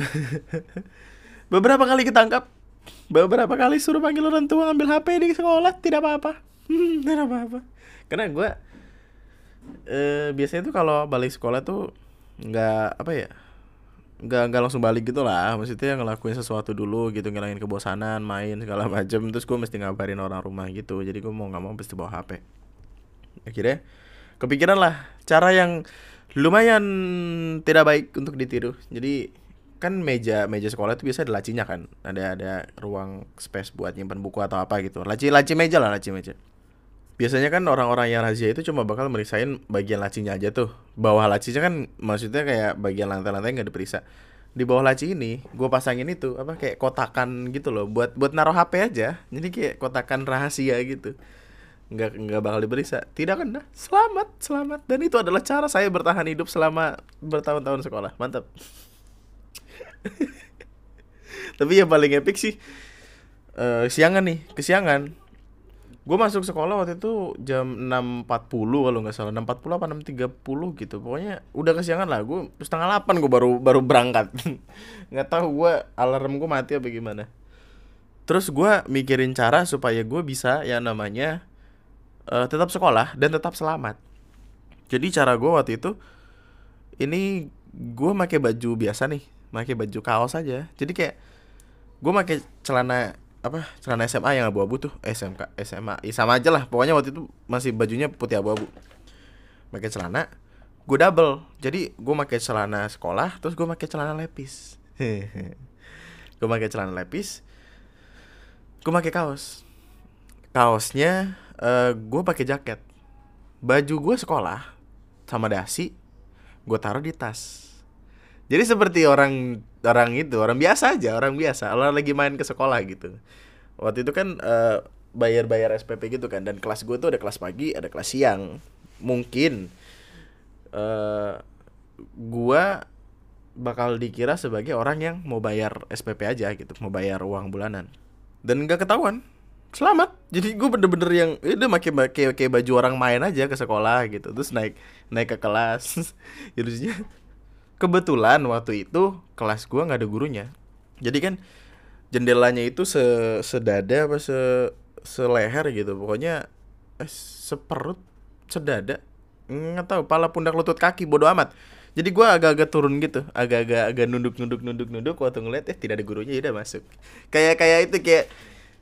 beberapa kali ketangkap. Beberapa kali suruh panggil orang tua ambil HP di sekolah tidak apa-apa. Tidak apa-apa. Karena gue eh, biasanya tuh kalau balik sekolah tuh nggak apa ya nggak nggak langsung balik gitu lah. Maksudnya ngelakuin sesuatu dulu gitu ngilangin kebosanan main segala macam terus gue mesti ngabarin orang rumah gitu. Jadi gue mau nggak mau mesti bawa hp akhirnya kepikiran lah. Cara yang lumayan tidak baik untuk ditiru. Jadi kan meja meja sekolah itu biasa ada lacinya kan? Ada ada ruang space buat nyimpan buku atau apa gitu. Laci laci meja lah laci meja biasanya kan orang-orang yang razia itu cuma bakal merisain bagian lacinya aja tuh. Bawah lacinya kan maksudnya kayak bagian lantai-lantai nggak diperiksa. Di bawah laci ini gue pasangin itu apa kayak kotakan gitu loh. Buat buat naruh HP aja. Jadi kayak kotakan rahasia gitu. Nggak nggak bakal diperiksa. Tidak kan selamat selamat. Dan itu adalah cara saya bertahan hidup selama bertahun-tahun sekolah. Mantap. Tapi yang paling epic sih uh, siangan nih. Kesiangan gue masuk sekolah waktu itu jam 6.40 kalau nggak salah. 6.40 apa 6.30 gitu. Pokoknya udah kesiangan lah. Gue setengah 8 gue baru baru berangkat. Nggak tahu gue alarm gue mati apa gimana. Terus gue mikirin cara supaya gue bisa ya namanya uh, tetap sekolah dan tetap selamat. Jadi cara gue waktu itu ini gue pakai baju biasa nih. Pakai baju kaos aja. Jadi kayak gue pakai celana apa celana SMA yang abu-abu tuh eh, SMK SMA ya, sama aja lah pokoknya waktu itu masih bajunya putih abu-abu. Pakai celana gue double. Jadi gue pakai celana sekolah terus gue pakai celana lepis. Gue pakai celana lepis gue pakai kaos. Kaosnya uh, gue pakai jaket. Baju gue sekolah sama dasi gue taruh di tas. Jadi seperti orang orang itu orang biasa aja orang biasa. Orang lagi main ke sekolah gitu. Waktu itu kan uh, bayar-bayar SPP gitu kan. Dan kelas gue tuh ada kelas pagi ada kelas siang. Mungkin uh, gue bakal dikira sebagai orang yang mau bayar SPP aja gitu mau bayar uang bulanan. Dan nggak ketahuan. Selamat. Jadi gue bener-bener yang udah makai pakai kayak baju orang main aja ke sekolah gitu. Terus naik naik ke kelas. Jadinya kebetulan waktu itu kelas gua nggak ada gurunya. Jadi kan jendelanya itu se sedada apa se seleher gitu. Pokoknya eh, seperut sedada. Nggak tahu pala pundak lutut kaki bodoh amat. Jadi gua agak-agak turun gitu. Agak-agak agak nunduk nunduk nunduk nunduk waktu ngeliat eh tidak ada gurunya ya udah masuk. Kayak kayak itu kayak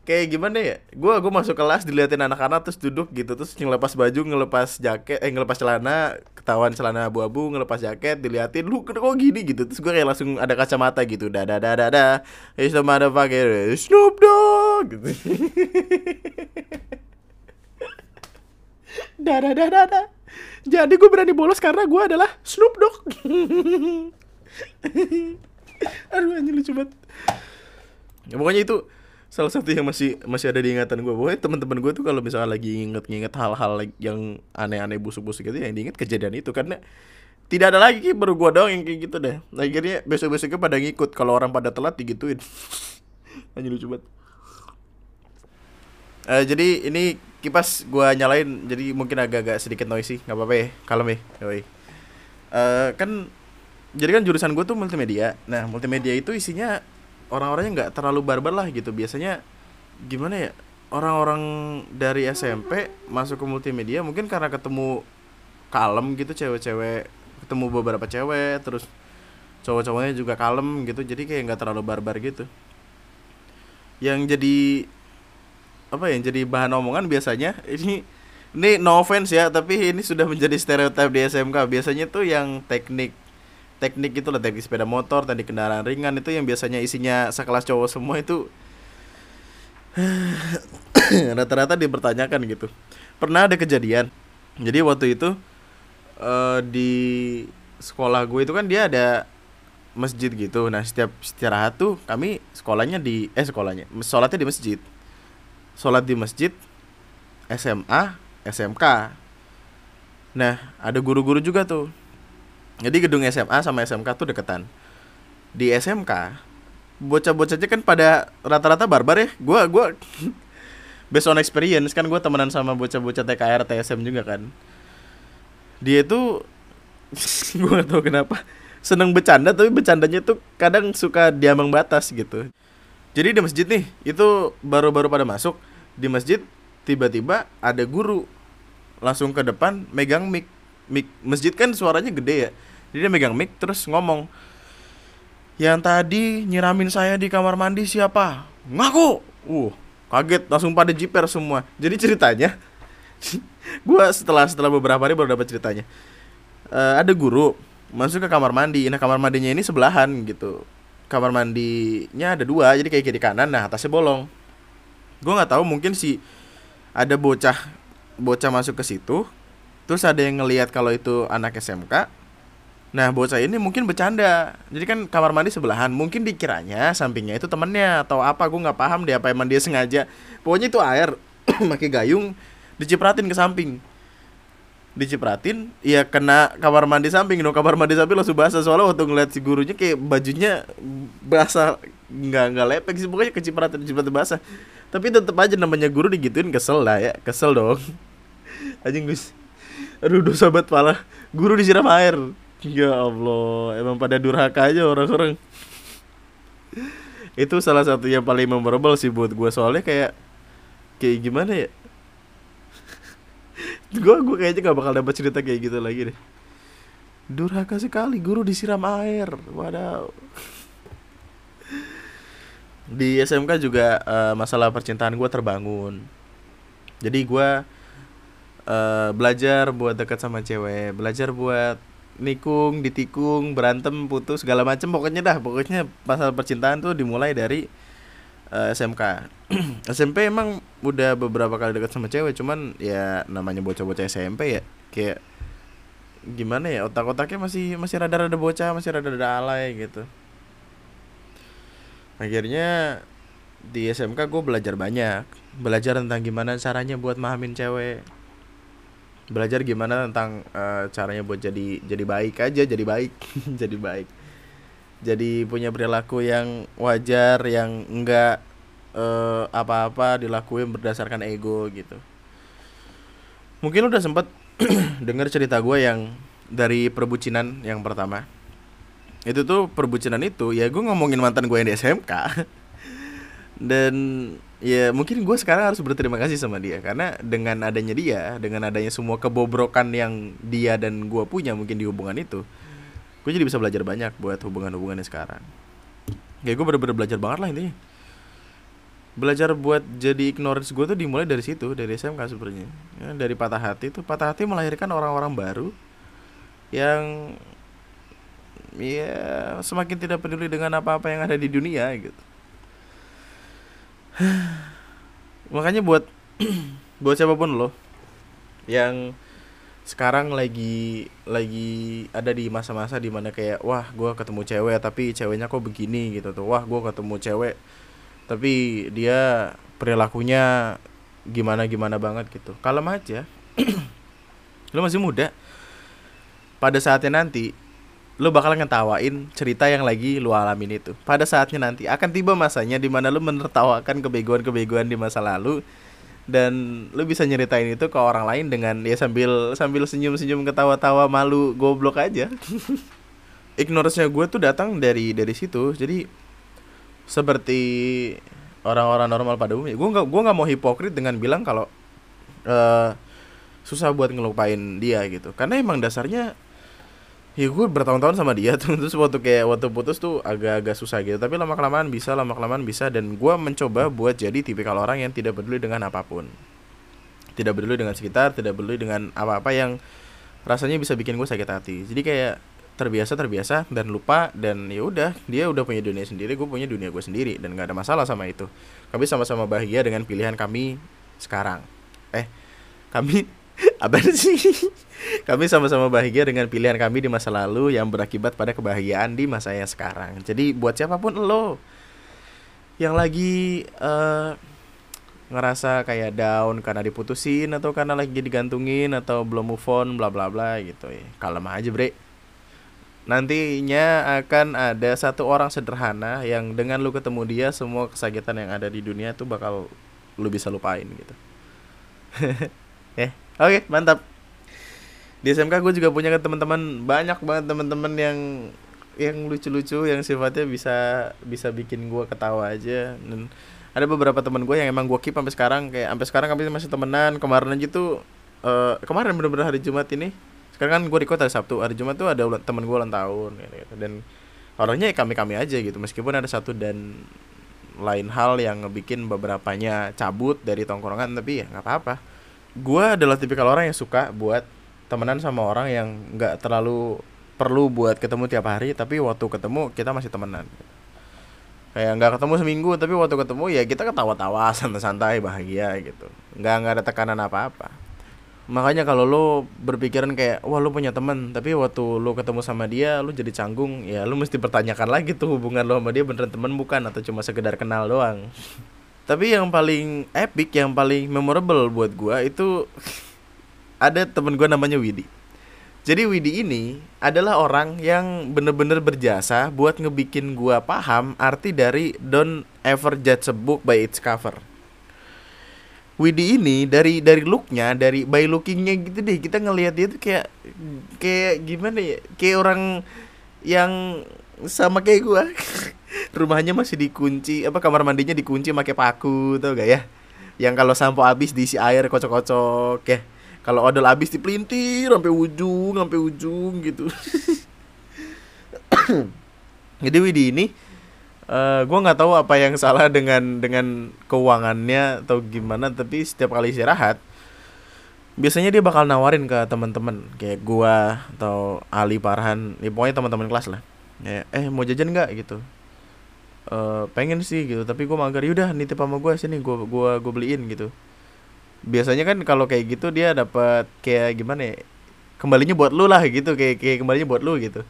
kayak gimana ya? Gue gue masuk kelas diliatin anak-anak terus duduk gitu terus ngelepas baju ngelepas jaket eh ngelepas celana ketahuan celana abu-abu ngelepas jaket diliatin lu kok gini? gitu. Terus gue kayak langsung ada kacamata gitu dah dah dah dah eh sama ada pakai Snoop Dogg. Gitu. Dah dah dah dah dah jadi gue berani bolos karena gue adalah Snoop Dogg. Aduh anjir lucu banget. Ya, pokoknya itu salah satu yang masih masih ada di ingatan gue Pokoknya teman-teman gue tuh kalau misalnya lagi inget-inget hal-hal yang aneh-aneh busuk-busuk gitu yang diinget kejadian itu. Karena tidak ada lagi baru gue doang yang kayak gitu deh. Akhirnya besok-besoknya pada ngikut. Kalau orang pada telat digituin. Aja lucu banget. Uh, jadi ini kipas gue nyalain jadi mungkin agak-agak sedikit noisy nggak apa-apa ya. Kalem ya. Uh, kan jadi kan jurusan gue tuh multimedia. Nah multimedia itu isinya orang-orangnya nggak terlalu barbar lah gitu. Biasanya gimana ya orang-orang dari SMP masuk ke multimedia mungkin karena ketemu kalem gitu cewek-cewek ketemu beberapa cewek terus cowok-cowoknya juga kalem gitu jadi kayak nggak terlalu barbar gitu. Yang jadi apa ya jadi bahan omongan biasanya ini ini no offense ya tapi ini sudah menjadi stereotip di SMK biasanya tuh yang teknik teknik itu lah teknik sepeda motor teknik kendaraan ringan itu yang biasanya isinya sekelas cowok semua itu rata-rata dipertanyakan gitu. Pernah ada kejadian? Jadi waktu itu uh, di sekolah gue itu kan dia ada masjid gitu. Nah setiap istirahat tuh kami sekolahnya di eh sekolahnya sholatnya di masjid. Sholat di masjid SMA SMK nah ada guru-guru juga tuh jadi gedung SMA sama SMK tuh deketan. Di SMK bocah-bocahnya kan pada rata-rata barbar ya. Gue gue based on experience kan gue temenan sama bocah-bocah TKR TSM juga kan. Dia itu gue gak tau kenapa seneng bercanda tapi bercandanya tuh kadang suka diambang batas gitu. Jadi di masjid nih itu baru-baru pada masuk di masjid tiba-tiba ada guru langsung ke depan megang mic mic masjid kan suaranya gede ya. Jadi dia megang mic terus ngomong yang tadi nyiramin saya di kamar mandi siapa? Ngaku. Uh kaget langsung pada jiper semua. Jadi ceritanya gue setelah setelah beberapa hari baru dapat ceritanya. Uh, ada guru masuk ke kamar mandi. Nah kamar mandinya ini sebelahan gitu. Kamar mandinya ada dua jadi kayak kiri kanan nah atasnya bolong. Gue nggak tahu mungkin si ada bocah bocah masuk ke situ terus ada yang ngelihat kalau itu anak SMK nah bocah ini mungkin bercanda. Jadi kan kamar mandi sebelahan. Mungkin dikiranya sampingnya itu temennya atau apa. Gue nggak paham deh apa emang dia sengaja. Pokoknya itu air pakai gayung dicipratin ke samping. Dicipratin ya kena kamar mandi samping dong. Kamar mandi samping langsung basah. Soalnya waktu ngeliat si gurunya kayak bajunya basah. Nggak nggak lepek sih. Pokoknya kecipratin cipratin basah. Tapi tetap aja namanya guru digituin. Kesel lah ya. Kesel dong. Aja gus aduh dosa banget pala. Guru disiram air. Ya allah emang pada durhaka aja orang-orang. Itu salah satu yang paling memorable sih buat gue soalnya kayak kayak gimana ya? Gue gue kayaknya gak bakal dapat cerita kayak gitu lagi deh. Durhaka sekali guru disiram air. Waduh di SMK juga uh, masalah percintaan gue terbangun. Jadi gue uh, belajar buat dekat sama cewek belajar buat nikung ditikung berantem putus segala macem. Pokoknya dah pokoknya masalah percintaan tuh dimulai dari uh, SMK SMP emang udah beberapa kali dekat sama cewek cuman ya namanya bocah-bocah SMP ya kayak gimana ya otak-otaknya masih masih rada-rada bocah masih rada-rada alay gitu. Akhirnya di SMK gue belajar banyak belajar tentang gimana caranya buat mahamin cewek belajar gimana tentang uh, caranya buat jadi jadi baik aja jadi baik jadi baik. Jadi punya perilaku yang wajar yang enggak uh, apa-apa dilakuin berdasarkan ego gitu. Mungkin udah sempet dengar cerita gue yang dari perbucinan yang pertama. Itu tuh perbucinan itu ya gue ngomongin mantan gue yang di SMK dan ya mungkin gue sekarang harus berterima kasih sama dia karena dengan adanya dia dengan adanya semua kebobrokan yang dia dan gue punya mungkin di hubungan itu gue jadi bisa belajar banyak buat hubungan-hubungannya sekarang. Ya gue bener-bener belajar banget lah intinya. Belajar buat jadi ignorance gue tuh dimulai dari situ dari SMK sebenarnya. Ya, dari patah hati tuh patah hati melahirkan orang-orang baru yang ya semakin tidak peduli dengan apa-apa yang ada di dunia gitu makanya buat buat siapa pun lo yang sekarang lagi lagi ada di masa-masa di mana kayak wah gue ketemu cewek tapi ceweknya kok begini gitu tuh. Wah gue ketemu cewek tapi dia perilakunya gimana gimana banget gitu. Kalem aja. Lu masih muda. Pada saatnya nanti lu bakal ngetawain cerita yang lagi lu alamin itu. Pada saatnya nanti akan tiba masanya di mana lu menertawakan kebegoan-kebegoan di masa lalu dan lu bisa nyeritain itu ke orang lain dengan ya sambil sambil senyum-senyum ketawa-tawa malu goblok aja. Ignorance-nya gue tuh datang dari dari situ. Jadi seperti orang-orang normal pada umumnya gue nggak gue nggak mau hipokrit dengan bilang kalau uh, susah buat ngelupain dia gitu. Karena emang dasarnya ya gue bertahun-tahun sama dia tuh. Terus waktu kayak waktu putus tuh agak-agak susah gitu. Tapi lama kelamaan bisa lama kelamaan bisa. Dan gue mencoba buat jadi tipikal orang yang tidak peduli dengan apa pun. Tidak peduli dengan sekitar tidak peduli dengan apa-apa yang rasanya bisa bikin gue sakit hati. Jadi kayak terbiasa terbiasa dan lupa dan ya udah dia udah punya dunia sendiri gue punya dunia gue sendiri. Dan nggak ada masalah sama itu. Kami sama-sama bahagia dengan pilihan kami sekarang. Eh kami apa sih? Kami sama-sama bahagia dengan pilihan kami di masa lalu yang berakibat pada kebahagiaan di masa yang sekarang. Jadi buat siapa pun lo yang lagi uh, ngerasa kayak down karena diputusin atau karena lagi digantungin atau belum move on bla bla bla gitu ya. Kalem aja bre. Nantinya akan ada satu orang sederhana yang dengan lu ketemu dia semua kesakitan yang ada di dunia itu bakal lu bisa lupain gitu. Eh Oke, okay, mantap. Di SMK gue juga punya teman-teman banyak banget teman-teman yang yang lucu-lucu yang sifatnya bisa bisa bikin gue ketawa aja dan ada beberapa teman gue yang emang gue keep sampai sekarang kayak sampai sekarang kami masih temenan kemarin aja tuh uh, kemarin bener-bener hari Jumat ini sekarang kan gue di kota Sabtu hari Jumat tuh ada teman gue ulang tahun gitu, gitu. dan orangnya ya kami kami aja gitu meskipun ada satu dan lain hal yang ngebikin beberapanya cabut dari tongkrongan tapi ya nggak apa-apa gue adalah tipikal orang yang suka buat temenan sama orang yang nggak terlalu perlu buat ketemu tiap hari tapi waktu ketemu kita masih temenan. Kayak nggak ketemu seminggu tapi waktu ketemu ya kita ketawa-tawa santai-santai bahagia gitu. Nggak nggak ada tekanan apa-apa. Makanya kalau lo berpikiran kayak wah lo punya temen tapi waktu lo ketemu sama dia lo jadi canggung ya lo mesti pertanyakan lagi tuh hubungan lo sama dia beneran temen bukan? Atau cuma sekedar kenal doang tapi yang paling epic yang paling memorable buat gue itu ada temen gue namanya Widi. Jadi Widi ini adalah orang yang bener-bener berjasa buat ngebikin gue paham arti dari don't ever judge a book by its cover Widi ini dari dari looknya dari by lookingnya gitu deh kita ngelihat dia tuh kayak kayak gimana ya? Kayak orang yang sama kayak gue rumahnya masih dikunci apa kamar mandinya dikunci pakai paku tau gak ya? Yang kalau sampo habis diisi air kocok-kocok ya. Kalau odol habis dipelintir sampai ujung sampai ujung gitu. Jadi Widi ini uh, eh, gue nggak tahu apa yang salah dengan dengan keuangannya atau gimana tapi setiap kali istirahat biasanya dia bakal nawarin ke teman-teman kayak gua atau Ali Parhan ya pokoknya teman-teman kelas lah. Ya eh mau jajan nggak? Gitu uh, pengen sih gitu. Tapi gue mager yaudah nitip sama gue sini gue gua gue beliin gitu. Biasanya kan kalau kayak gitu dia dapat kayak gimana ya kembalinya buat lu lah gitu kayak kayak kembalinya buat lu gitu.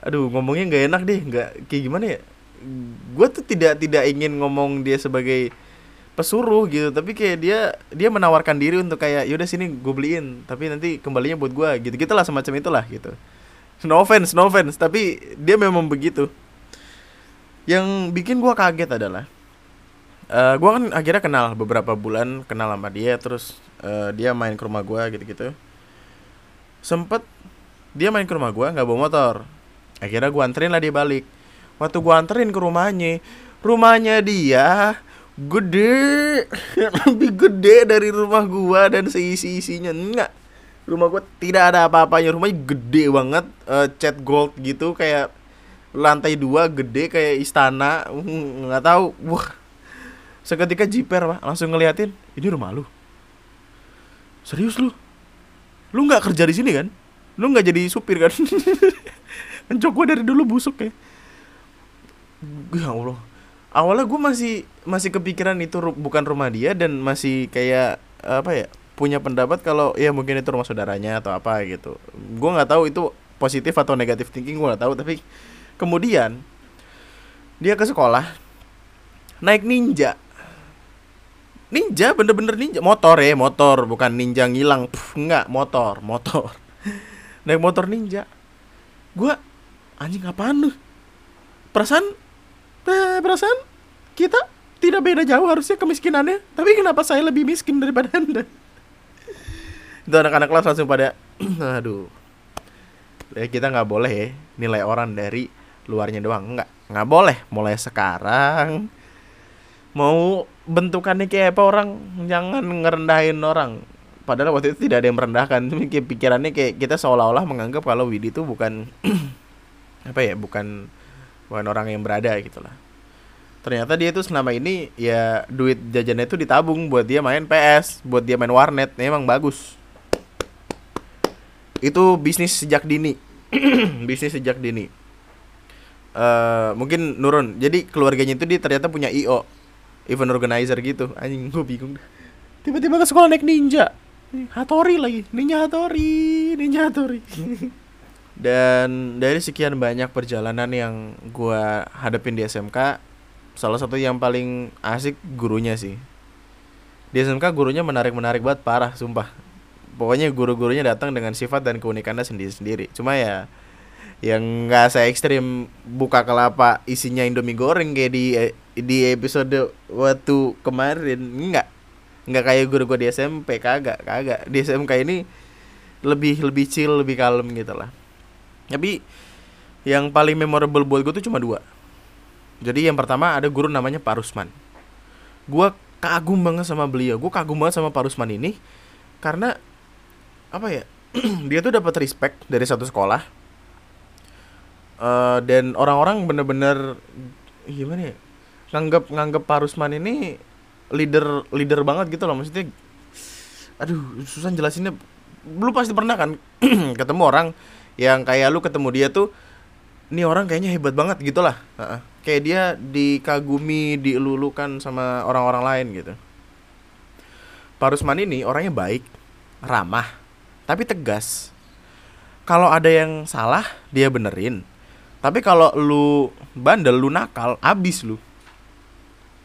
Aduh ngomongnya nggak enak deh nggak kayak gimana ya? Gue tuh tidak tidak ingin ngomong dia sebagai pesuruh gitu tapi kayak dia dia menawarkan diri untuk kayak yaudah sini gue beliin tapi nanti kembalinya buat gue gitu. Gitulah semacam itulah gitu. No offense no offense tapi dia memang begitu yang bikin gue kaget adalah uh, eh, gue kan akhirnya kenal beberapa bulan kenal sama dia terus uh, dia main ke rumah gue gitu-gitu. Sempet dia main ke rumah gue nggak bawa motor. Akhirnya gue anterin lah dia balik. Waktu gue anterin ke rumahnya rumahnya dia gede lebih gede dari rumah gue dan seisi isinya enggak rumah gue tidak ada apa-apanya rumahnya gede banget uh, cat gold gitu kayak lantai dua gede kayak istana. Nggak tahu. Wah. Seketika jiper pak. Langsung ngeliatin ini rumah lu. Serius lu? Lu nggak kerja di sini kan? Lu nggak jadi supir kan? Encok gue dari dulu busuk ya. Ya Allah. Awalnya gue masih masih kepikiran itu bukan rumah dia dan masih kayak apa ya punya pendapat kalau ya mungkin itu rumah saudaranya atau apa gitu. Gue nggak tahu itu positif atau negatif thinking gue nggak tahu tapi Kemudian dia ke sekolah naik ninja. Ninja bener-bener ninja. Motor ya motor. Bukan ninja ngilang. Puh, enggak motor motor. Naik motor ninja. Gua anjing apaan lu? Perasaan eh, perasaan kita tidak beda jauh harusnya kemiskinannya. Tapi kenapa saya lebih miskin daripada anda? Itu anak-anak kelas langsung pada aduh ya kita nggak boleh ya nilai orang dari luarnya doang. Nggak nggak boleh. Mulai sekarang. Mau bentukannya kayak apa orang jangan ngerendahin orang. Padahal waktu itu tidak ada yang merendahkan. Kayak pikirannya kayak kita seolah-olah menganggap kalau Widi itu bukan apa ya bukan bukan orang yang berada gitu lah ternyata dia tuh selama ini ya duit jajannya itu ditabung buat dia main PS buat dia main warnet. Emang bagus. Itu bisnis sejak dini. Bisnis sejak dini uh, mungkin nurun. Jadi keluarganya itu dia ternyata punya io event organizer gitu. Anjing gue bingung tiba-tiba ke sekolah naik ninja. Hatori lagi. Ninja Hatori ninja Hatori. Dan dari sekian banyak perjalanan yang gue hadapin di SMK salah satu yang paling asik gurunya sih. Di SMK gurunya menarik-menarik banget parah sumpah. Pokoknya guru-gurunya datang dengan sifat dan keunikannya sendiri-sendiri. Cuma ya yang nggak saya ekstrim buka kelapa isinya indomie goreng kayak di di episode waktu kemarin. Nggak. Nggak kayak guru gue di SMP kagak kagak. Di SMK ini lebih lebih chill lebih kalem gitu lah. Tapi yang paling memorable buat gue tuh cuma dua. Jadi yang pertama ada guru namanya Pak Rusman. Gue kagum banget sama beliau. Gue kagum banget sama Pak Rusman ini karena apa ya dia tuh dapat respect dari satu sekolah uh, dan orang-orang bener-bener gimana ya nganggap nganggap Pak Rusman ini leader leader banget gitu loh. Maksudnya aduh susah jelasinnya. Lu pasti pernah kan ketemu orang yang kayak lu ketemu dia tuh ini orang kayaknya hebat banget gitu lah. Uh, kayak dia dikagumi dielulukan sama orang-orang lain gitu. Pak Rusman ini orangnya baik ramah tapi tegas. Kalau ada yang salah dia benerin tapi kalau lu bandel, lu nakal, abis lu.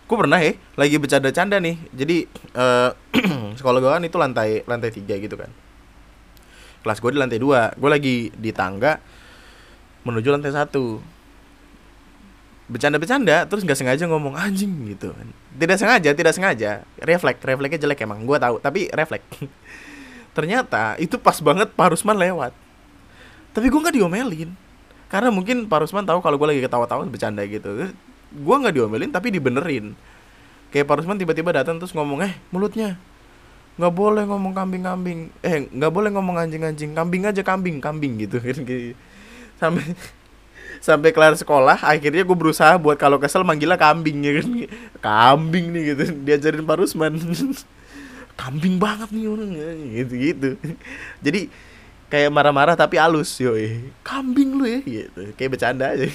Gue pernah ya, lagi bercanda-canda nih. Jadi uh, sekolah gue kan itu lantai lantai tiga gitu kan. Kelas gue di lantai dua. Gue lagi di tangga menuju lantai satu. Bercanda-bercanda, terus nggak sengaja ngomong anjing gitu kan. Tidak sengaja, tidak sengaja. Refleks, refleksnya jelek emang. Gue tahu, tapi refleks. Ternyata itu pas banget Pak Rusman lewat. Tapi gue nggak diomelin karena mungkin Pak Rusman tahu kalau gue lagi ketawa-tawa bercanda gitu. Gue nggak diomelin tapi dibenerin. Kayak Pak Rusman tiba-tiba datang terus ngomong eh mulutnya. Nggak boleh ngomong kambing-kambing. Eh nggak boleh ngomong anjing-anjing. Kambing aja kambing kambing gitu sampai sampai kelar sekolah akhirnya gue berusaha buat kalau kesel manggilnya kambing ya kan. Kambing nih gitu. Diajarin Pak Rusman. Kambing banget nih orang gitu gitu jadi kayak marah-marah tapi halus yoi. Kambing lu ya gitu. Kayak bercanda aja.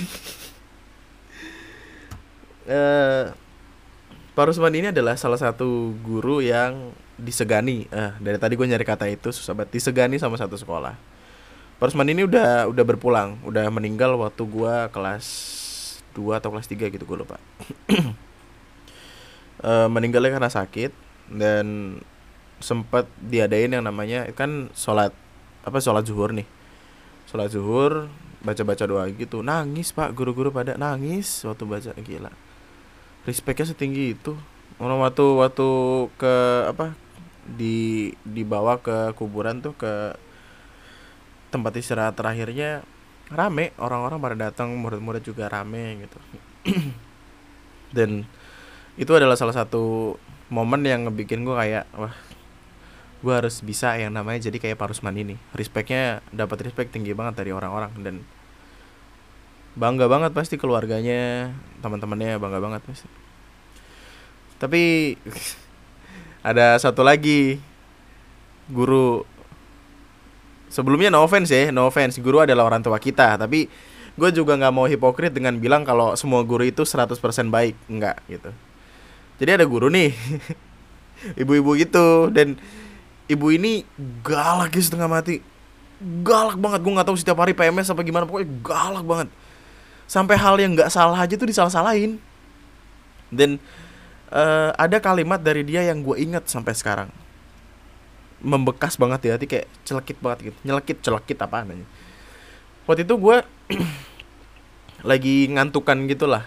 Uh, Pak ini adalah salah satu guru yang disegani. Uh, dari tadi gue nyari kata itu susah banget. Disegani sama satu sekolah. Pak Rusman ini udah udah berpulang. Udah meninggal waktu gue kelas 2 atau kelas 3 gitu gue lupa. Uh, meninggalnya karena sakit dan sempat diadain yang namanya kan sholat apa sholat zuhur nih? Sholat zuhur baca baca doa gitu. Nangis pak. Guru-guru pada nangis waktu baca. Gila. Respectnya setinggi itu. Orang waktu waktu ke apa di dibawa ke kuburan tuh ke tempat istirahat terakhirnya rame. Orang-orang pada datang murid-murid juga rame gitu. Dan itu adalah salah satu momen yang ngebikin gue kayak wah gue harus bisa yang namanya jadi kayak Parusman ini. Respectnya dapat respect tinggi banget dari orang-orang dan bangga banget pasti keluarganya teman-temannya bangga banget pasti. Tapi ada satu lagi guru. Sebelumnya no offense ya no offense. Guru adalah orang tua kita tapi gue juga nggak mau hipokrit dengan bilang kalau semua guru itu 100% baik. Enggak gitu. Jadi ada guru nih ibu-ibu gitu. Dan ibu ini galak ya setengah mati. Galak banget gue nggak tahu setiap hari PMS apa gimana pokoknya galak banget. Sampai hal yang nggak salah aja tuh disalah-salahin. Dan uh, ada kalimat dari dia yang gue ingat sampai sekarang. Membekas banget di hati kayak celekit banget gitu. Nyelekit celekit apa namanya. Waktu itu gue lagi ngantukan gitulah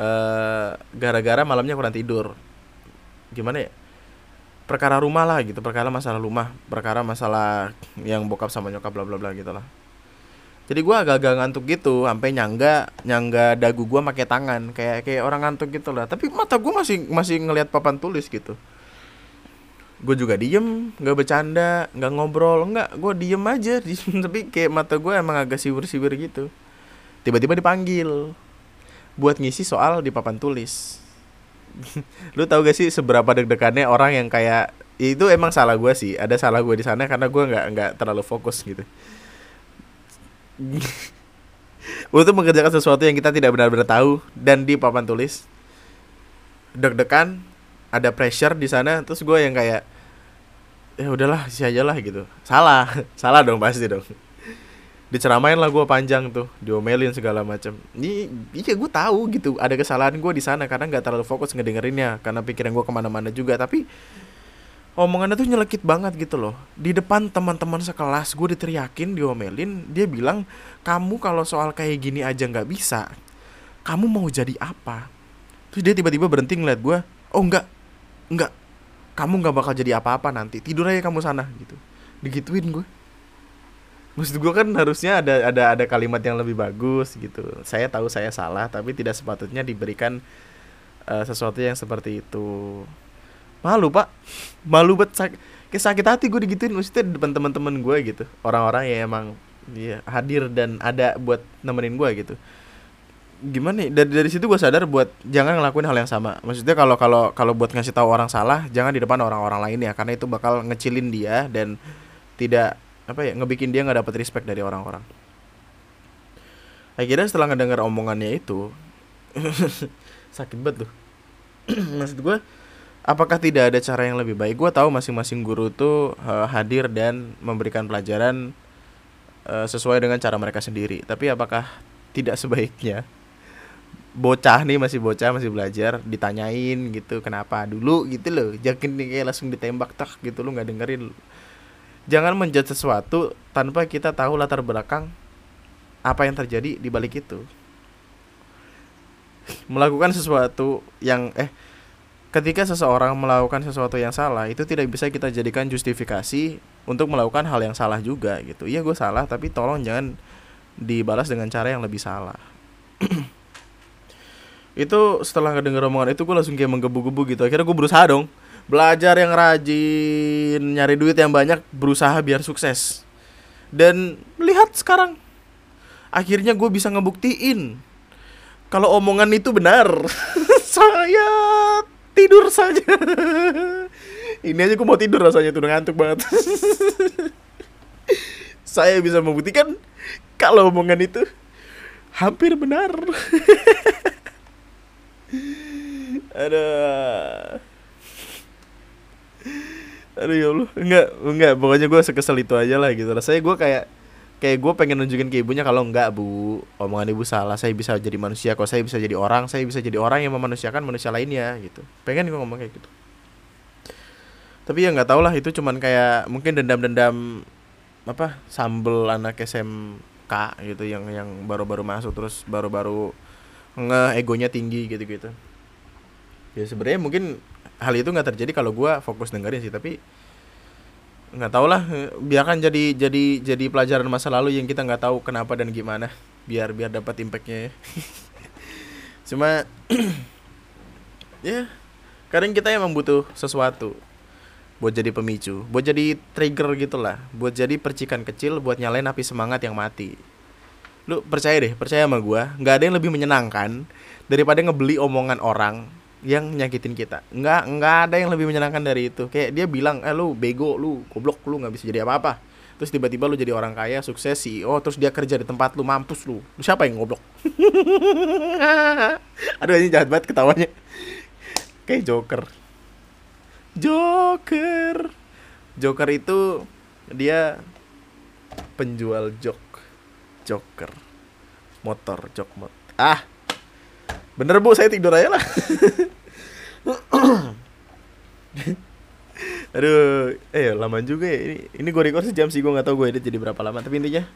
uh, gara-gara malamnya kurang tidur. Gimana ya perkara rumah lah gitu perkara masalah rumah perkara masalah yang bokap sama nyokap bla bla bla gitu lah. Jadi gue agak-agak ngantuk gitu sampai nyangga nyangga dagu gue pakai tangan kayak kayak orang ngantuk gitu lah. Tapi mata gue masih masih ngelihat papan tulis gitu. Gue juga diem nggak bercanda nggak ngobrol nggak gue diem aja. Tapi kayak mata gue emang agak siwir siwir gitu. Tiba-tiba dipanggil buat ngisi soal di papan tulis lu tau gak sih seberapa deg-degannya orang yang kayak itu emang salah gue sih. Ada salah gue di sana karena gue nggak nggak terlalu fokus gitu. Untuk mengerjakan sesuatu yang kita tidak benar-benar tahu dan di papan tulis deg-degan ada pressure di sana terus gue yang kayak ya udahlah sih aja lah gitu. Salah. Salah dong pasti dong diceramain lah gue panjang tuh diomelin segala macam ini iya gue tahu gitu ada kesalahan gue di sana karena nggak terlalu fokus ngedengerinnya karena pikiran gue ke mana-mana juga. Tapi omongannya tuh nyelekit banget gitu loh. Di depan teman-teman sekelas gue diteriakin diomelin dia bilang kamu kalau soal kayak gini aja nggak bisa. Kamu mau jadi apa? Terus dia tiba-tiba berhenti ngeliat gue oh enggak enggak kamu nggak bakal jadi apa-apa nanti. Tidur aja kamu sana gitu. Digituin gue maksud gue kan harusnya ada ada ada kalimat yang lebih bagus gitu. Saya tahu saya salah tapi tidak sepatutnya diberikan uh, sesuatu yang seperti itu. Malu pak. Malu bet sak kayak sakit hati gue digituin. Maksudnya depan teman-teman gue gitu. Orang-orang yang emang ya, hadir dan ada buat nemenin gue gitu. Gimana nih dari dari situ gue sadar buat jangan ngelakuin hal yang sama. Maksudnya kalau kalau kalau buat ngasih tahu orang salah jangan di depan orang-orang lain ya. Karena itu bakal ngecilin dia dan tidak apa ya ngebikin dia nggak dapet respect dari orang-orang. Akhirnya setelah ngedenger omongannya itu sakit banget tuh. Maksud gue apakah tidak ada cara yang lebih baik? Gue tahu masing-masing guru tuh uh, hadir dan memberikan pelajaran uh, sesuai dengan cara mereka sendiri. Tapi apakah tidak sebaiknya? Bocah nih masih bocah masih belajar ditanyain gitu kenapa? Dulu gitu loh jangan kayak langsung ditembak tak gitu lo nggak dengerin jangan menjudge sesuatu tanpa kita tahu latar belakang apa yang terjadi di balik itu. Melakukan sesuatu yang eh ketika seseorang melakukan sesuatu yang salah itu tidak bisa kita jadikan justifikasi untuk melakukan hal yang salah juga gitu. Iya gue salah tapi tolong jangan dibalas dengan cara yang lebih salah. Itu setelah ngedenger omongan itu gue langsung kayak menggebu-gebu gitu. Akhirnya gue berusaha dong belajar yang rajin nyari duit yang banyak berusaha biar sukses. Dan lihat sekarang. Akhirnya gue bisa ngebuktiin kalau omongan itu benar. Saya tidur saja. Ini aja gue mau tidur rasanya tuh ngantuk banget. Saya bisa membuktikan kalau omongan itu hampir benar. Ada aduh ya Allah. Enggak enggak. Pokoknya gue sekesel itu aja lah gitu. Lah saya gue kayak kayak gue pengen nunjukin ke ibunya kalau enggak bu. Omongan ibu salah. Saya bisa jadi manusia kok. Saya bisa jadi orang. Saya bisa jadi orang yang memanusiakan manusia lainnya gitu. Pengen gue ngomong kayak gitu. Tapi ya nggak tau lah itu cuman kayak mungkin dendam-dendam apa sambel anak SMK gitu yang yang baru-baru masuk terus baru-baru nge egonya tinggi gitu-gitu. Ya sebenarnya mungkin hal itu nggak terjadi kalau gue fokus dengerin sih tapi nggak tau lah biarkan jadi jadi jadi pelajaran masa lalu yang kita nggak tahu kenapa dan gimana biar biar dapat impactnya ya. Cuma ya kadang kita emang butuh sesuatu buat jadi pemicu buat jadi trigger gitulah buat jadi percikan kecil buat nyalain api semangat yang mati. Lu percaya deh percaya sama gue nggak ada yang lebih menyenangkan daripada ngebeli omongan orang yang nyakitin kita. Nggak nggak ada yang lebih menyenangkan dari itu. Kayak dia bilang eh lu bego lu goblok lu nggak bisa jadi apa apa terus tiba-tiba lu jadi orang kaya sukses CEO terus dia kerja di tempat lu mampus lu. Lu siapa yang goblok? Aduh ini jahat banget ketawanya. Kayak Joker. Joker. Joker itu dia penjual jok Joker. Motor jok mot Ah Bener bu saya tidur aja lah Aduh, eh lama juga ya ini. Ini gue record sejam sih, gue nggak tahu gue edit jadi berapa lama. Tapi intinya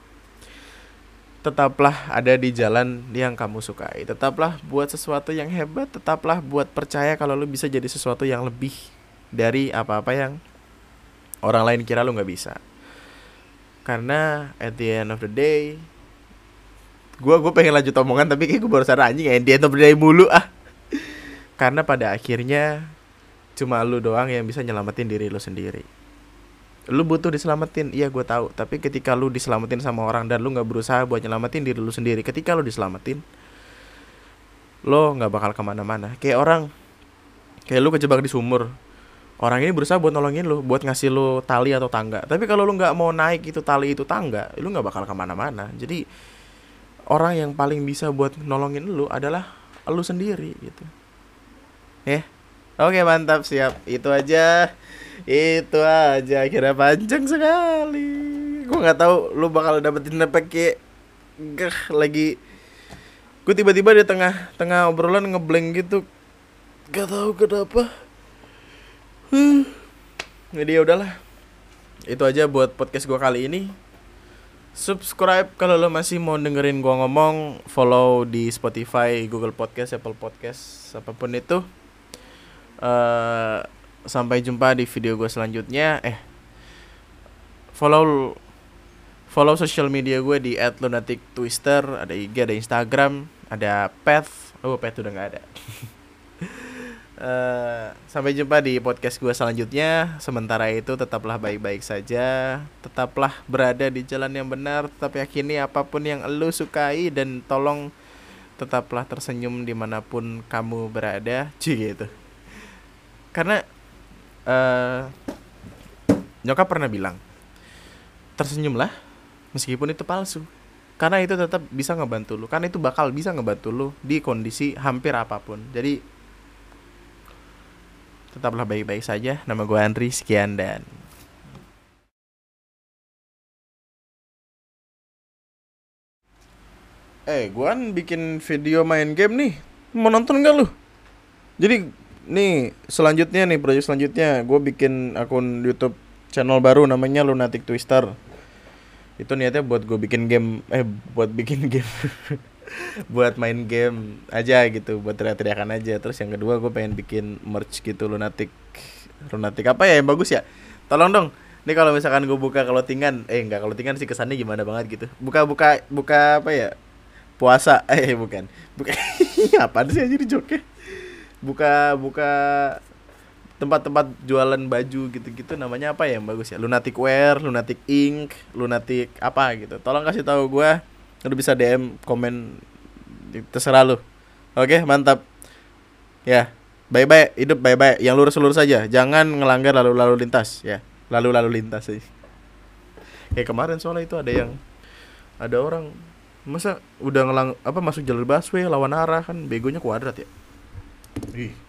tetaplah ada di jalan yang kamu sukai. Tetaplah buat sesuatu yang hebat. Tetaplah buat percaya kalau lu bisa jadi sesuatu yang lebih dari apa-apa yang orang lain kira lu nggak bisa. Karena at the end of the day, gue gue pengen lanjut omongan tapi kayak gue baru sadar anjing of the day mulu ah. Karena pada akhirnya cuma lu doang yang bisa nyelamatin diri lu sendiri. Lu butuh diselamatin iya gue tahu tapi ketika lu diselamatin sama orang dan lu nggak berusaha buat nyelamatin diri lu sendiri ketika lu diselamatin lo nggak bakal ke mana-mana. Kayak orang kayak lu kejebak di sumur orang ini berusaha buat nolongin lu buat ngasih lu tali atau tangga. Tapi kalau lu nggak mau naik itu tali itu tangga lu nggak bakal ke mana-mana. Jadi orang yang paling bisa buat nolongin lu adalah lu sendiri gitu. Ya? Oke mantap siap. Itu aja. Itu aja. Kira panjang sekali. Gue nggak tahu lu bakal dapetin apa kayak gah lagi. Gue tiba-tiba di tengah tengah obrolan ngeblank gitu. Gak tahu kenapa. Hmm. jadi ya udahlah. Itu aja buat podcast gue kali ini subscribe kalau lo masih mau dengerin gue ngomong follow di Spotify Google Podcast Apple Podcast apa pun itu. Uh, sampai jumpa di video gue selanjutnya. Eh follow follow social media gue di @lunatic_twister ada IG ada Instagram ada Path. Oh Path udah nggak ada uh, sampai jumpa di podcast gue selanjutnya. Sementara itu tetaplah baik-baik saja. Tetaplah berada di jalan yang benar. Tetap yakini apa pun yang lo sukai dan tolong tetaplah tersenyum di mana pun kamu berada. Cie gitu. Karena uh, nyokap pernah bilang tersenyumlah meskipun itu palsu. Karena itu tetap bisa ngebantu lu. Karena itu bakal bisa ngebantu lu di kondisi hampir apa pun. Jadi tetaplah baik-baik saja. Nama gue Andri. Sekian dan Eh, gue kan bikin video main game nih. Mau nonton gak lu? Jadi nih selanjutnya nih proyek selanjutnya. Gue bikin akun YouTube channel baru namanya Lunatic Twister. Itu niatnya buat gue bikin game eh buat bikin game buat main game aja gitu buat teriak-teriakan aja. Terus yang kedua gue pengen bikin merch gitu Lunatic Lunatic apa ya yang bagus ya? Tolong dong ini kalau misalkan gue buka clothingan eh enggak clothingan sih kesannya gimana banget gitu. Buka buka buka apa ya? Puasa eh bukan. Buka apa sih aja di joknya? Buka buka tempat-tempat jualan baju gitu-gitu namanya apa ya yang bagus ya? Lunatic wear lunatic ink lunatic apa gitu. Tolong kasih tahu gue lu bisa dm komen terserah lu. Oke mantap. Ya bye hidup bye yang lurus lurus saja jangan ngelanggar lalu lalu lintas. Ya lalu lalu lintas sih. Kayak kemarin soalnya itu ada yang ada orang masa udah ngelang apa masuk jalur busway lawan arah kan begonya kuadrat ya? Ih.